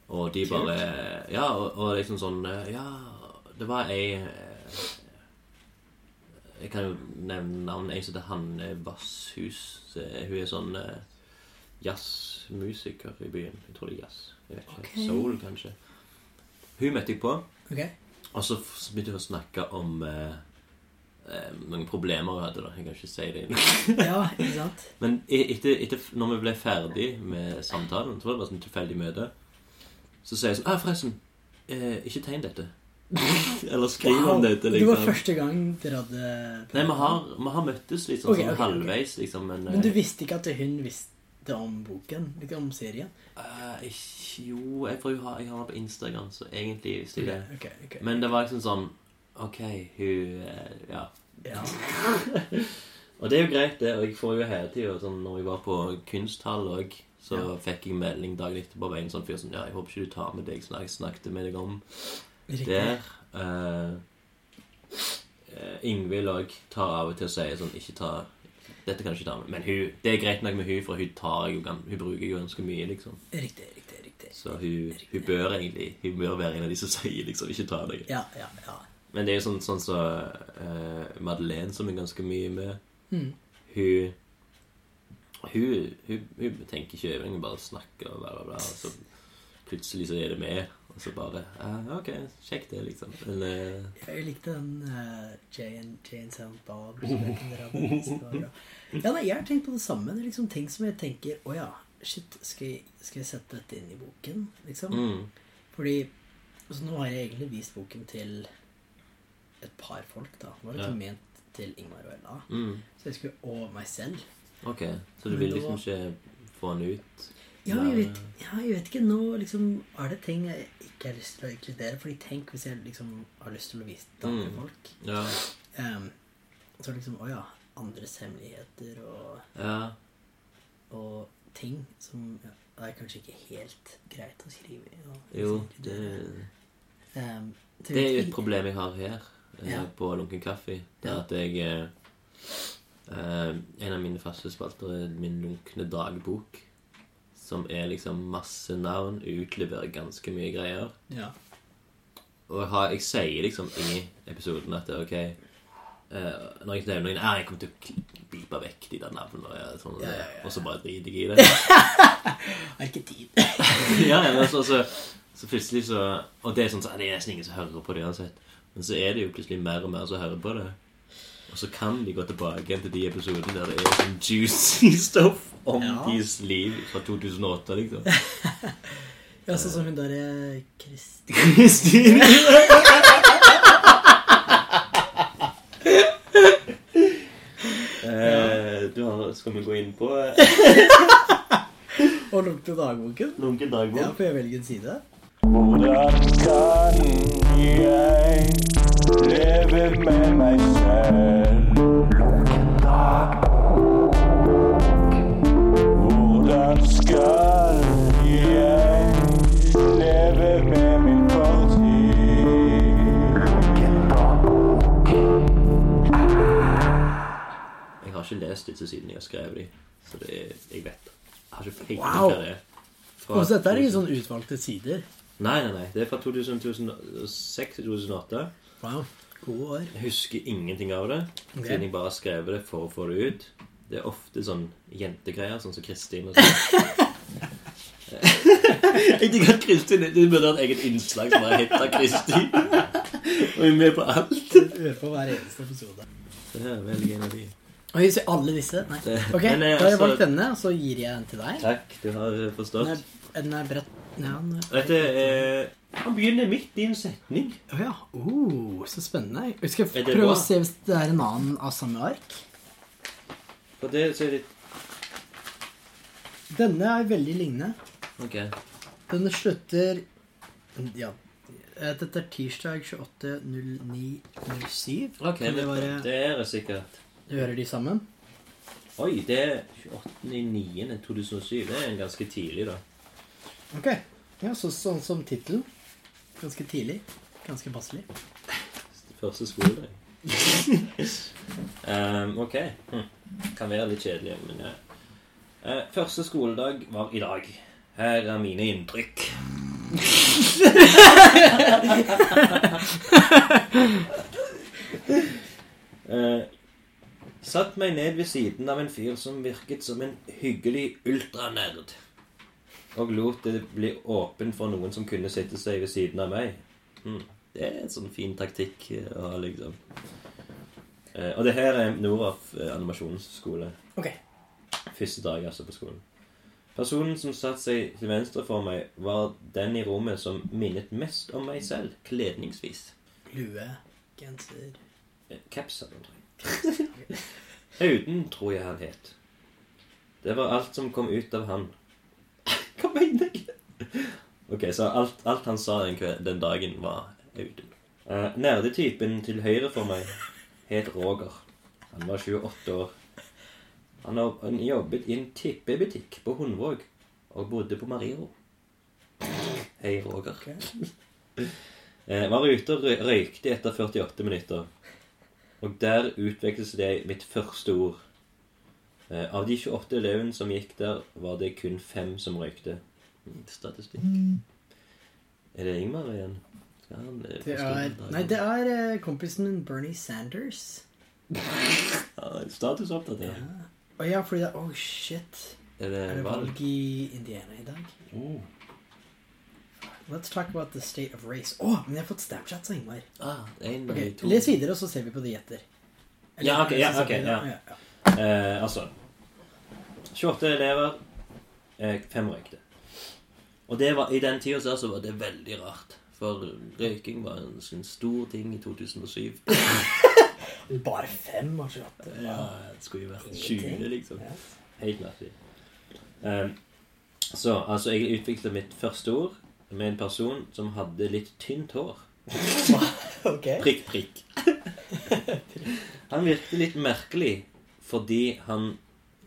Og de Kult. bare Ja, og, og liksom sånn eh, Ja, det var ei eh, Jeg kan jo nevne navnet. Ei som heter Hanne Vasshus. Hun er sånn eh, jazzmusiker i byen. Jeg tror det er jazz. Jeg vet ikke. Okay. Soul, kanskje. Hun møtte jeg på. Ok. Og så begynte vi å snakke om eh, eh, noen problemer hun hadde. da Jeg kan ikke si det. Ja, ikke sant? Men etter, etter, når vi ble ferdig med samtalen, så var det bare sånn tilfeldig møte, så sier jeg sånn ah, 'Forresten, eh, ikke tegn dette.' Eller skriv om dette. Det var liksom. første gang dere hadde Nei, vi har, vi har møttes litt sånn, Ok, sånn halvveis, liksom. Men, Men du eh, visste ikke at hun visste om boken? Ikke om serien? Uh, ikke- jo, jeg, ha, jeg har den på Instagram, så egentlig visste jeg det. Okay, okay, okay. Men det var liksom sånn Ok, hun eh, Ja. Ja. Og det er jo greit, det. Og jeg får jo hele tida sånn Når jeg var på kunsthall òg, så Ja. fikk jeg melding dagen etterpå av en sånn fyr som Ja, jeg håper ikke du tar med deg sånn jeg snakket med deg om Riktig. der. Uh, eh, Ingvild òg tar av og til og sier sånn Ikke ta Dette kan ikke ta med. Men hun, det er greit nok med hun, for hun tar jo Hun bruker jo ganske mye, liksom. Riktig, riktig, riktig. Så hun, hun bør egentlig Hun bør være en av de som sier liksom ikke ta deg'. Ja, ja, ja. Men det er jo sånn sånn så uh, Madeleine, som er ganske mye med Mm. Hun Hun, hun, hun tenker ikke over hun bare snakker og bla, bla, bla. Og så plutselig så er det med. Og så bare uh, Ok, sjekk det, liksom. Eller eh, Jeg likte den uh, Jane, Jane Sound bra. Ja, nei, jeg har tenkt på det samme. Det er liksom ting som jeg tenker Å ja, shit, skal jeg, skal jeg sette dette inn i boken? Liksom. Mm. Fordi altså, Nå har jeg egentlig vist boken til et par folk, da. Nå var det Ja. ment til Ingmar og Ella. Mm. Så jeg skulle Og meg selv. Ok, så du vil liksom ikke få den ut? Ja, jeg vet, ja, jeg vet ikke. Nå liksom er det ting jeg ikke har lyst til å inkludere. Fordi tenk hvis jeg liksom har lyst til å vise det til andre Mm. folk. Ja. Um, så liksom, å ja, andres hemmeligheter og, Ja. og ting som ja, er kanskje ikke helt greit å skrive i. Jo, det um, Det er jo et problem jeg har her eh, Ja. på Lunken Kaffe. Det er at jeg eh, En av mine faste spalter er min lunkne dagbok. Som er liksom masse navn, utleverer ganske mye greier. Ja. Og jeg, har, jeg sier liksom i episoden at det er ok uh, Når jeg nevner noen ah, Jeg kommer til å bipe vekk de der navnene. Og, sånn, Ja, ja, og så bare driter jeg i det. Har ikke tid. ja, ja, men så, så, så plutselig så Og det er sånn så, det er nesten ingen som hører på det uansett. Men så er det jo plutselig mer og mer som hører på det. Og så kan de gå tilbake til de episodene der det er sånn juicy stuff om Ja. deres liv fra 2008, liksom. Ja, sånn som hun derre Kristin. Kristin. Eh, du har, skal vi gå inn på Og lukte dagboken. Lunken dagbok? Ja, velge en side? Hvordan kan jeg leve med meg selv? Hvordan skal jeg leve med min fortid? Jeg har ikke lest disse siden jeg har skrevet dem, Så det er, jeg vet Jeg har ikke peiling Wow. hva det er. Og så dette er ikke sånn utvalgte sider. Nei, nei, nei. Det er fra 2006 til 2008. Wow. Gode år. Jeg husker ingenting av det. Okay. Siden jeg bare har skrevet det for å få det ut. Det er ofte sånn jentegreier, sånn som Kristin og sånn. jeg tenker at Kristin Du burde ha et eget innslag som bare heter Kristin. Og er med på alt. Hør på hver eneste episode. Det er veldig en av de. Og jeg ser alle disse? Nei. Ok, Men, da har jeg altså- valgt denne, og så gir jeg den til deg. Takk, du har Den forstått. er, den er bredt ja, er... Dette er Han begynner midt i en setning. Å ja. Oh, så spennende. Jeg skal Er det prøve bra? å se hvis det er en annen av samme ark. For det så er det Denne er veldig lignende. Ok. Denne slutter Ja. eh, Dette er tirsdag 28.09.07. Ok, Kan det det, være det er det sikkert. Du hører de sammen? Oi, det er 28.09.2007. Det er en ganske tidlig, da. Ok. Ja, så, sånn som tittelen. Ganske tidlig. Ganske passelig. Første skoledag. um, ok. Hm. Kan være litt kjedelig, men ja. Uh, første skoledag var i dag. Her er mine inntrykk. uh, satt meg ned ved siden av en fyr som virket som en hyggelig ultranerd. Og lot det bli åpen for noen som kunne sitte seg ved siden av meg. Mm. Det er en sånn fin taktikk eh, å ha, liksom. Eh, og det her er Noraf eh, animasjonsskole. Ok. Første dag altså på skolen. Personen som satte seg til venstre for meg, var den i rommet som minnet mest om meg selv, kledningsvis. Lue, genser Eh, Caps. Auden, tror jeg han het. Det var alt som kom ut av han. Hva mener jeg? Ok, så alt, alt han sa den, den dagen, var Audun. Uh, nerdetypen til høyre for meg het Roger. Han var 28 år. Han har- han jobbet i en tippebutikk på Hundvåg og bodde på Mariro. Hei, Roger. Eh, var ute og røykte etter 48 minutter. Og der utvekslet jeg mitt første ord. Eh, av de 28 elevene som gikk der, var det kun fem som røykte. Mm, Statistikk. Er det Ingmar igjen? Han, eh, Det er, nei, det er eh, kompisen min Bernie Sanders. Ja, Statusoppdatering. Å ja, fordi det Oh, shit. Er det Er det valg? valg i Indiana i dag? Oh. Let's talk about the state of race. Å, men jeg har fått Snapchat, av Ingmar. Ah, en, Ok, to. Les videre, og så ser vi på de gjetter. Ja, ok, ja, så ser ok, vi det. ja. Ja, ja. Eh, altså 28 elever, eh, fem røykte. Og det var, i den tida så var det veldig rart. For røyking var en en stor ting i 2007. Bare fem av 28. Ja, det skulle jo vært 20, liksom. Helt merkelig. Um, så altså, jeg utviklet mitt første ord med en person som hadde litt tynt hår. Ok. Prikk, prikk. Han virket litt merkelig fordi han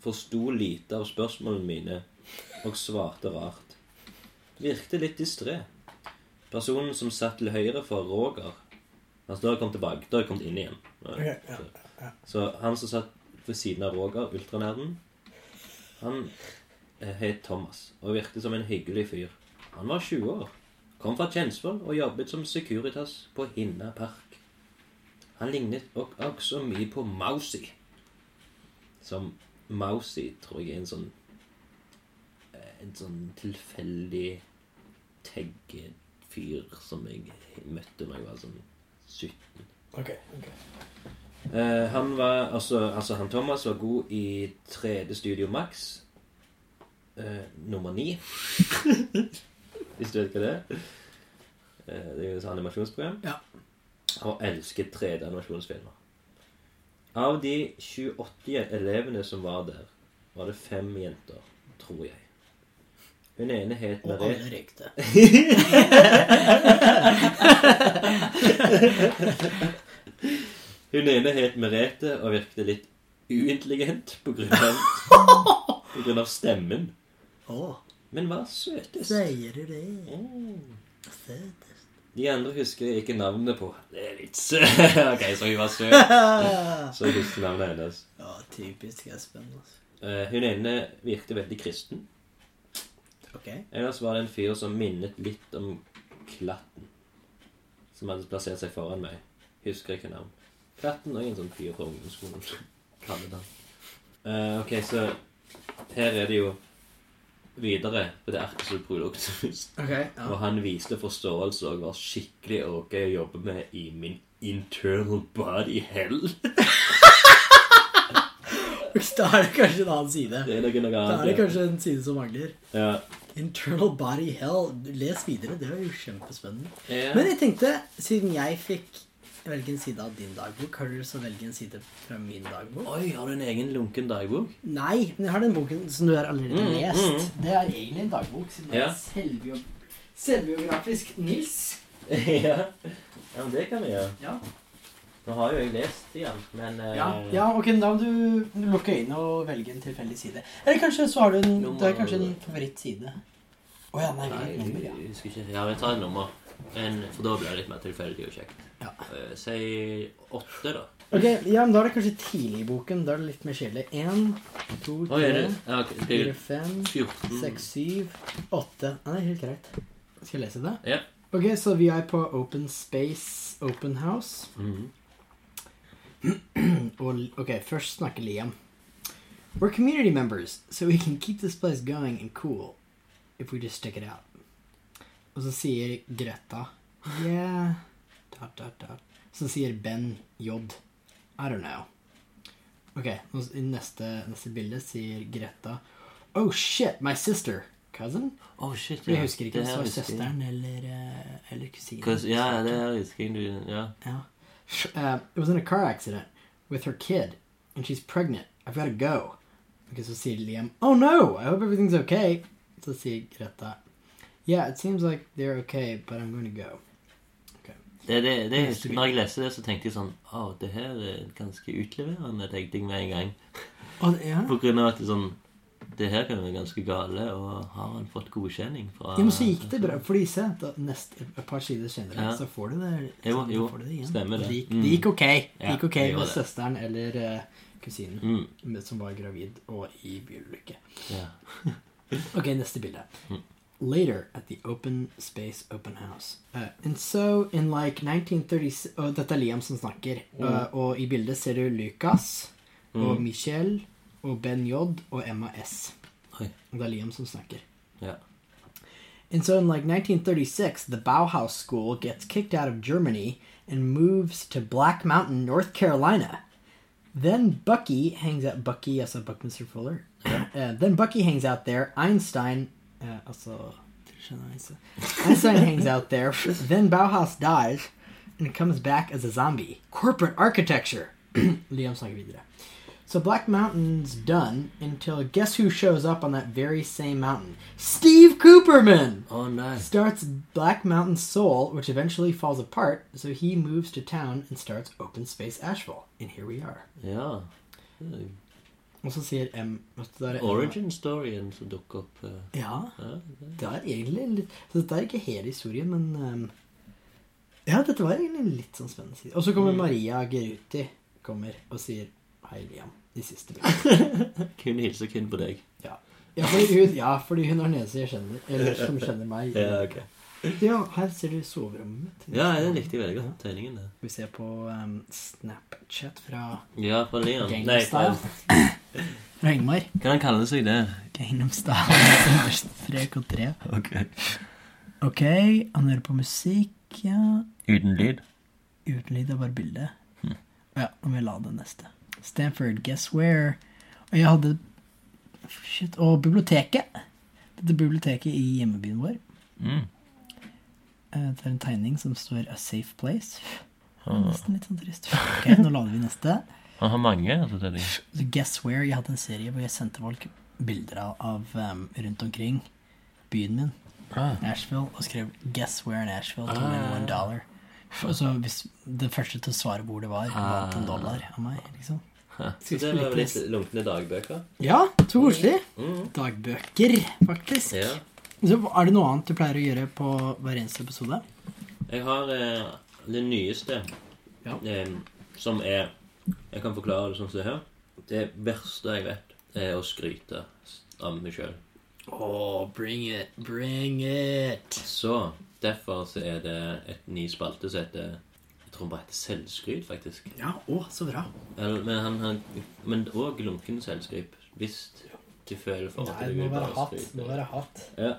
forsto lite av spørsmålene mine og svarte rart. Virkte litt distré. Personen som satt til høyre for Roger Altså, da har jeg kommet tilbake. Da har jeg kommet inn igjen. Ok, ja, Så- ja. Så han som satt ved siden av Roger, ultranerden, han eh, het Thomas og virket som en hyggelig fyr. Han var 20 år, kom fra Tjensvoll og jobbet som Securitas på Hinna Park. Han lignet også mye på Mausi. Som Mausi tror jeg er en sånn eh, En sånn tilfeldig teggefyr som jeg møtte når jeg var sånn 17. Ok, ok. Uh, han var, altså, altså han Thomas var god i 3D Studio Max. Uh, nummer 9. Hvis du vet hva det er. Uh, det er jo et animasjonsprogram. Ja. Og elsket 3D-animasjonsfilmer. Av de 28 elevene som var der, var det fem jenter, tror jeg. Hun ene het Og Merete. alle røykte. Hun ene het Merete og virket litt uintelligent på grunn av, på grunn av stemmen. Å, Men var søtest. sier du det? Mm. Søtest. De andre husker jeg ikke navnet på. Det er litt. Ok, så hun var søt. Så jeg husker navnet hennes. Ja, typisk Espen. Altså. Eh, hun ene virket veldig kristen. Ok. Ellers var det en fyr som minnet litt om Klatten. Som hadde plassert seg foran meg. Husker ikke navn. Klatten og en sånn fyr fra ungdomsskolen. Kallet han. Eh, ok, så her er det jo videre på det arket som okay. Ja. Og han viste forståelse og var skikkelig ok å jobbe med i min internal body hell. Da er det kanskje en annen side. Det er nok noe Da er det kanskje en side som mangler. Ja. Internal body hell. Les videre, det var jo kjempespennende. Ja. Men jeg tenkte, siden jeg fikk velge en side av din dagbok, har du lyst til å velge en side fra min dagbok? Oi, har du en egen lunken dagbok? Nei, men jeg har den boken som du har allerede Mm, lest. mm. Det er egentlig en dagbok, siden det Ja. er selvbio selvbiografisk Nils. ja. ja, men det kan vi gjøre. Ja. Nå har jo jeg lest igjen, men eh, Ja, ja, ok, da må du lukke øynene og velge en tilfeldig side. Eller kanskje så har du en, Nummer- det er kanskje en favorittside. Å ja, nei, Nei, nummer, ja. jeg ikke. Ja, vi tar et nummer. En, for da blir det litt mer tilfeldig og kjekt. Ja. Uh, si åtte, da. Ok, ja, men Da er det kanskje tidlig i boken. Da er det litt mer kjedelig. Én, to, tre, fire, fem, seks, syv, åtte. Nei, det er helt greit. Skal jeg lese det? Ja. Ok, så vi er på Open Space Open House. Mhm. Og, ok, først snakker Liam. We're community members, so we can keep this place going and cool if we just stick it out. Og så sier Greta Yeah dot, dot, dot. Så sier Ben J. I don't know. Ok, i neste, neste bilde sier Greta Oh shit, my sister. Cousin? Oh, shit, ja. jeg husker ikke Det om det var søsteren eller, eh, eller kusinen. Cause, ja, det her husker jeg du Ja. Yeah. Uh, it was in a car accident with her kid, and she's pregnant. I've got to go. Okay, så sier Liam. Oh no! I hope everything's okay. Så sier Greta. Yeah, it seems like they're okay, but I'm going to go. Det, det, det, når jeg leste det, så tenkte jeg sånn Å, det her er ganske utleverende, tenkte jeg med en gang. Og, ja. På grunn av at det sånn Det her kan være ganske gale, og har han fått godkjenning fra ja, men så gikk det bra, fordi se, et par sider senere, Ja. så får du det, Jo, så jo, får du det igjen. stemmer det. Det gikk, Mm. det gikk ok. Det Ja, gikk ok det med søsteren eller uh, kusinen, Mm. som var gravid og i bilulykke. Ja. Ok, neste bilde. Mm. Later at the open space open house. Uh, and so in like 1930 Og dette er Liam som snakker. Mm. Uh, og i bildet ser du Lucas og Mm. Michelle og Ben J og Emma S. Oi. Og det er Liam som snakker. Ja. And so in like 1936, the Bauhaus School gets kicked out of Germany and moves to Black Mountain, North Carolina. Then Bucky hangs out. Bucky, also Buckminster Fuller. Uh, then Bucky hangs out there. Einstein, uh, also Einstein hangs out there. Then Bauhaus dies and comes back as a zombie. Corporate architecture. Liam snakker videre. So Black Mountain's done until guess who shows up on that very same mountain? Steve Cooperman! Å nei. Starts Black Mountain Soul, which eventually falls apart, so he moves to town and starts Open Space Asheville. And here we are. Ja. Og så sier M er det Emma- Origin-storyen som dukker opp. eh, Ja, Ja, det er egentlig litt Så dette er ikke hele historien, men um, Ja, dette var egentlig litt sånn spennende. Og så kommer Maria Geruti kommer og sier hei, Liam. De siste bildene. Kun hilser kun på deg. Ja. Ja, fordi hun, ja, fordi hun har nese som kjenner meg. Ja, ok. Ja, her ser du soverommet mitt. Ja, det likte jeg veldig godt. Tegningen der. Vi ser på um, Snapchat fra Ja, fra Leon. Gangnam Nei, Ingmar. Hva han kaller seg der? Tre. Ok. Ok, han hører på musikk, ja. Uten lyd? Uten lyd er bare bilde. Ja, nå må jeg la det neste. Stanford, guess where? Og jeg hadde Shit. Og biblioteket. Dette biblioteket i hjemmebyen vår. Mm. Eh, Det er en tegning som står 'A safe place'. Ah. Nesten litt sånn trist. Ok, nå lader vi neste. Han har mange, altså, Guess Where. Jeg hadde en serie hvor jeg sendte folk bilder av, av um, rundt omkring byen min, Ah. Nashville, og skrev 'Guess Where in Nashville' to Ah. one dollar. Og så hvis den første til å svare hvor det var, vant en dollar av meg. liksom. Så det var litt lunkne dagbøker? Ja, så koselig. Mm. Dagbøker, faktisk. Ja. Så er det noe annet du pleier å gjøre på hver eneste episode? Jeg har eh, det nyeste, Ja. eh, som er Jeg kan forklare det sånn som det her. Det verste jeg vet, er å skryte av meg sjøl. Oh, bring it, bring it. Så derfor så er det et ny spalte som heter Jeg tror han bare heter Selvskryt, faktisk. Ja, å, så bra. Eller, men han, han, men òg lunken selvskryt. Hvis du føler for Nei, at det du må vil være hatt. må være hatt. Ja.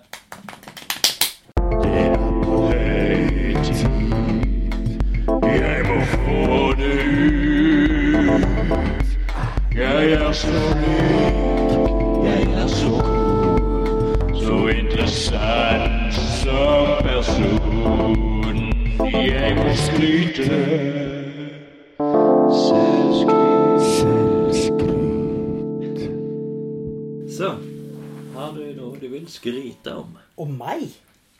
Er så lik, jeg er så god, Så interessant som person. Jeg må skryte. Selvskryt. Så har du noe du vil skryte om? Om meg?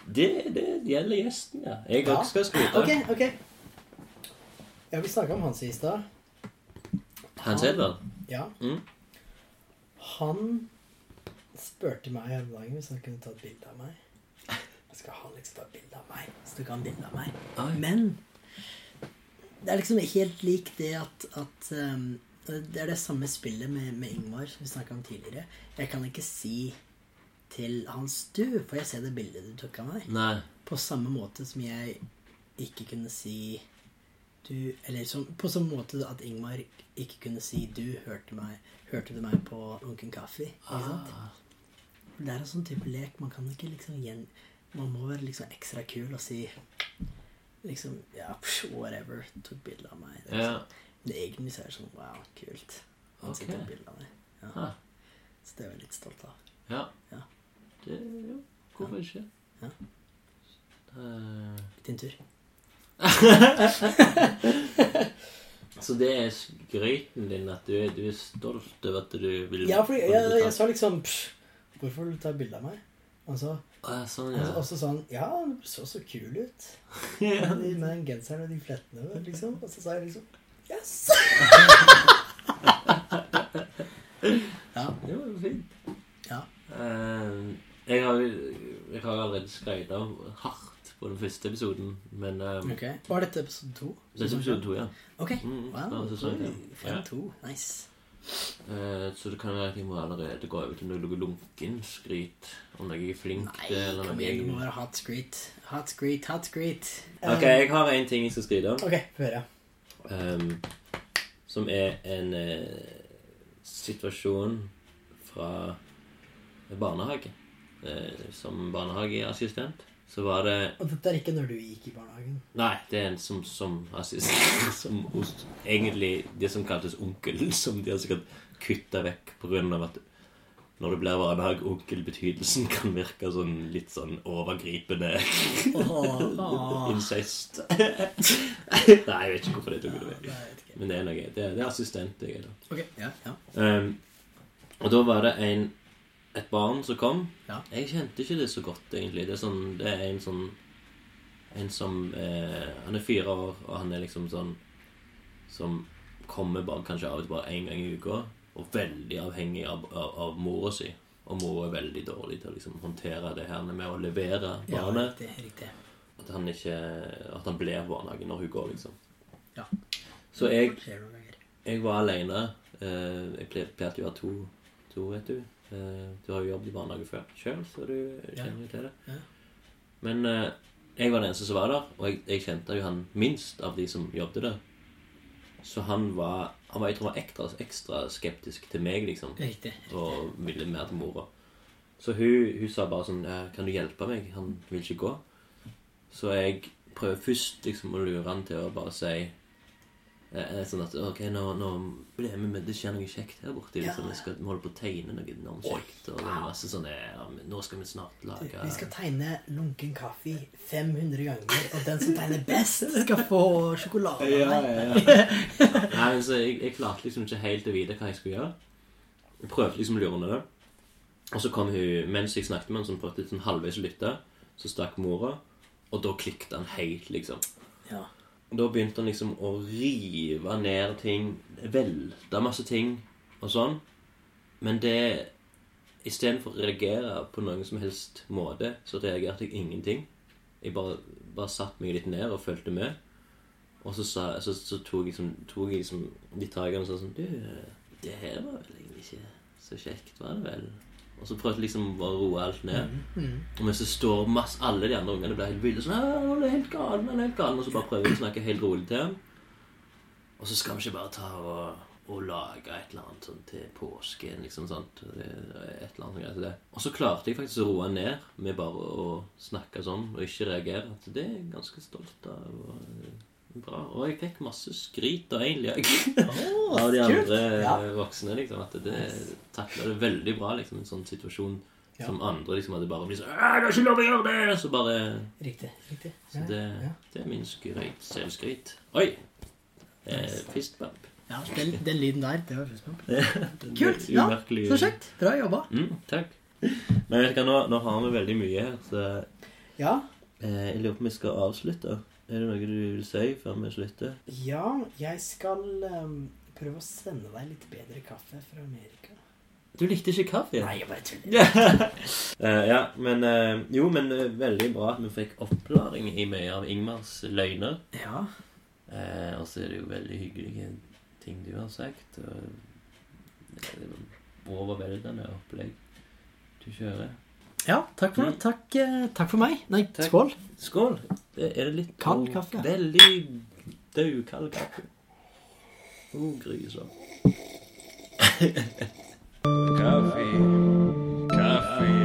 Det, det gjelder gjesten, ja. Jeg Ja. skal skryte. Ok, ok. Ja, vi snakka om Hans i stad. Hans Edvard? Ja. Mm. Han spurte meg her om dagen hvis han kunne ta et bilde av meg. Jeg skal han liksom ta et bilde av meg. Så du kan bilde av meg. Oi. Men det er liksom helt lik det at, at um, Det er det samme spillet med, med Ingmar som vi snakka om tidligere. Jeg kan ikke si til hans du, for jeg ser det bildet du tok av meg. Nei. På samme måte som jeg ikke kunne si du Eller som, på sånn måte at Ingmar ikke kunne si du hørte, meg, hørte du meg på Lunken Kaffe. Ikke sant? Ah. Det er en sånn type lek. Man kan ikke liksom gjen... Man må være liksom ekstra kul og si liksom Ja, psh, whatever. Tok bilde av meg. Er Ja. Men egentlig så er det sånn Wow, kult. Han Ok. tok bilde av meg. Ja. Ah. Så det er jeg litt stolt av. Ja. Ja. Det, jo, hvorfor ikke? Ja. Uh... Din tur. Så det er skryten din at du, er- du er stolt over at du vil Ja, for jeg, jeg, jeg sa liksom Hvorfor vil du ta bilde av meg? Og så Ah, sånn, ja. Og så sa han Ja, du så så kul ut. Ja. Med den genseren og de flettene, liksom. Og så sa jeg liksom Yes! ja. Det var jo fint. Ja. Uh, jeg har jeg har allerede skrevet av hardt på den første episoden, men um, okay. Var dette episode to? Dette er episode to, ja. Ok. Mm, Wow. sesong, ja. To. Nice. Uh, så det kan være at jeg må allerede gå over til noe lunkenskryt. Om jeg er flink til Nei, Kom igjen, det må være hot skryt. Hot skryt, hot screet. Ok, jeg har en ting jeg skal skryte av. Ok, høre. um, som er en uh, situasjon fra barnehage. Uh, som barnehageassistent så var det Og dette er ikke når du gikk i barnehagen. Nei, det er en som, som assistent som hos, Egentlig det som kaltes onkel, som de har sikkert kutta vekk av at når det blir barnehageonkel, betydelsen kan virke sånn litt sånn overgripende oh, incest. Nei, jeg vet ikke hvorfor det tok det vekk. Men det er noe. Det er, det er assistent jeg da. Ok, ja, ja. Um, og da var det en, et barn som kom. Ja. Jeg kjente ikke det så godt, egentlig. Det er, sånn, det er en sånn En som eh, Han er fire år, og han er liksom sånn Som kommer bare, kanskje av og til bare én gang i uka. Og veldig avhengig av, av, av mora si. Og mora er veldig dårlig til å liksom håndtere det her med å levere Ja, barnet. riktig, riktig. At han ikke At han blir barnehage når hun går, liksom. Ja. Så jeg jeg var alene. Eh, Jeg ple- pleide å ha to, to, vet du. Eh, Du har jo jobbet i barnehage før sjøl, så du kjenner jo til det. Men eh, jeg var den eneste som var der, og jeg, jeg kjente jo han minst av de som jobbet der. Så han var, han var jeg tror han var ekstra, ekstra skeptisk til meg, liksom. Riktig. Og ville mer til mora. Så hun, hun sa bare sånn «Eh, 'Kan du hjelpe meg? Han vil ikke gå.' Så jeg prøver først liksom å lure han til å bare si Sånn at Ok, nå, nå blir jeg med, det skjer noe kjekt her borte. Liksom. Vi skal vi holder på å tegne noe enormt kjekt. Og det er masse sånn ja, men Nå skal vi snart lage Vi skal tegne lunken kaffe 500 ganger, og den som tegner best, skal få sjokolade. Ja, ja, ja. Nei, så jeg, jeg klarte liksom ikke helt å vite hva jeg skulle gjøre. Jeg prøvde liksom å lure henne. Og så kom hun, mens jeg snakket med henne, som prøvde sånn halvveis å lytte, så stakk mora, og da klikket han helt, liksom. Ja. Da begynte han liksom å rive ned ting, velte masse ting og sånn. Men det Istedenfor å reagere på noen som helst måte, så reagerte jeg ingenting. Jeg bare, bare satte meg litt ned og fulgte med. Og så, sa, så, så tok jeg liksom, tok jeg som, de tak i henne og sa sånn Du, det her var vel egentlig ikke så kjekt, var det vel? Og så prøvde liksom bare å roe alt ned. Mhm. Og mens det står masse, alle de andre ungene blir helt ville. Sånn, «Ah, han er helt galen, han er helt galen, Og så bare prøver jeg å snakke helt rolig til ham. Og så skal vi ikke bare ta og, og lage et eller annet sånn til påsken. liksom sånt. Er Et eller annet greier til det. Og så klarte jeg faktisk å roe han ned med bare å snakke sånn og ikke reagere. At det er jeg ganske stolt av. Og, bra. Og jeg fikk masse skryt da, egentlig. Åh, av de andre Ja. voksne. liksom, At det takla det veldig bra, liksom, en sånn situasjon. Ja. Som andre liksom hadde bare blitt sånn 'Det er ikke lov å gjøre det!' Så bare Riktig. riktig. Så Ja, det, det er min skryt. Selvskryt. Oi! Eh, fistbump. Ja, den, den lyden der, det var fistbump. Kult. Ja, så kjekt. Bra jobba. Mm, takk. Men vet du hva, nå, nå har vi veldig mye her, så Ja. eh, jeg lurer på om vi skal avslutte. Er det noe du vil si før vi slutter? Ja, jeg skal um, prøve å sende deg litt bedre kaffe fra Amerika. Du likte ikke kaffe? Nei, jeg bare tuller. uh, ja, men uh, Jo, men uh, veldig bra at vi fikk oppklaring i mye av Ingmars løgner. Ja. Og så er det jo veldig hyggelige ting du har sagt. Og er overveldende opplegg du kjører. Ja, takk for, takk, eh, takk for meg. Nei, skål. Skål. Det, er det litt Kald kaffe. Veldig død kald kaffe. Oh, grusom. Kaffe.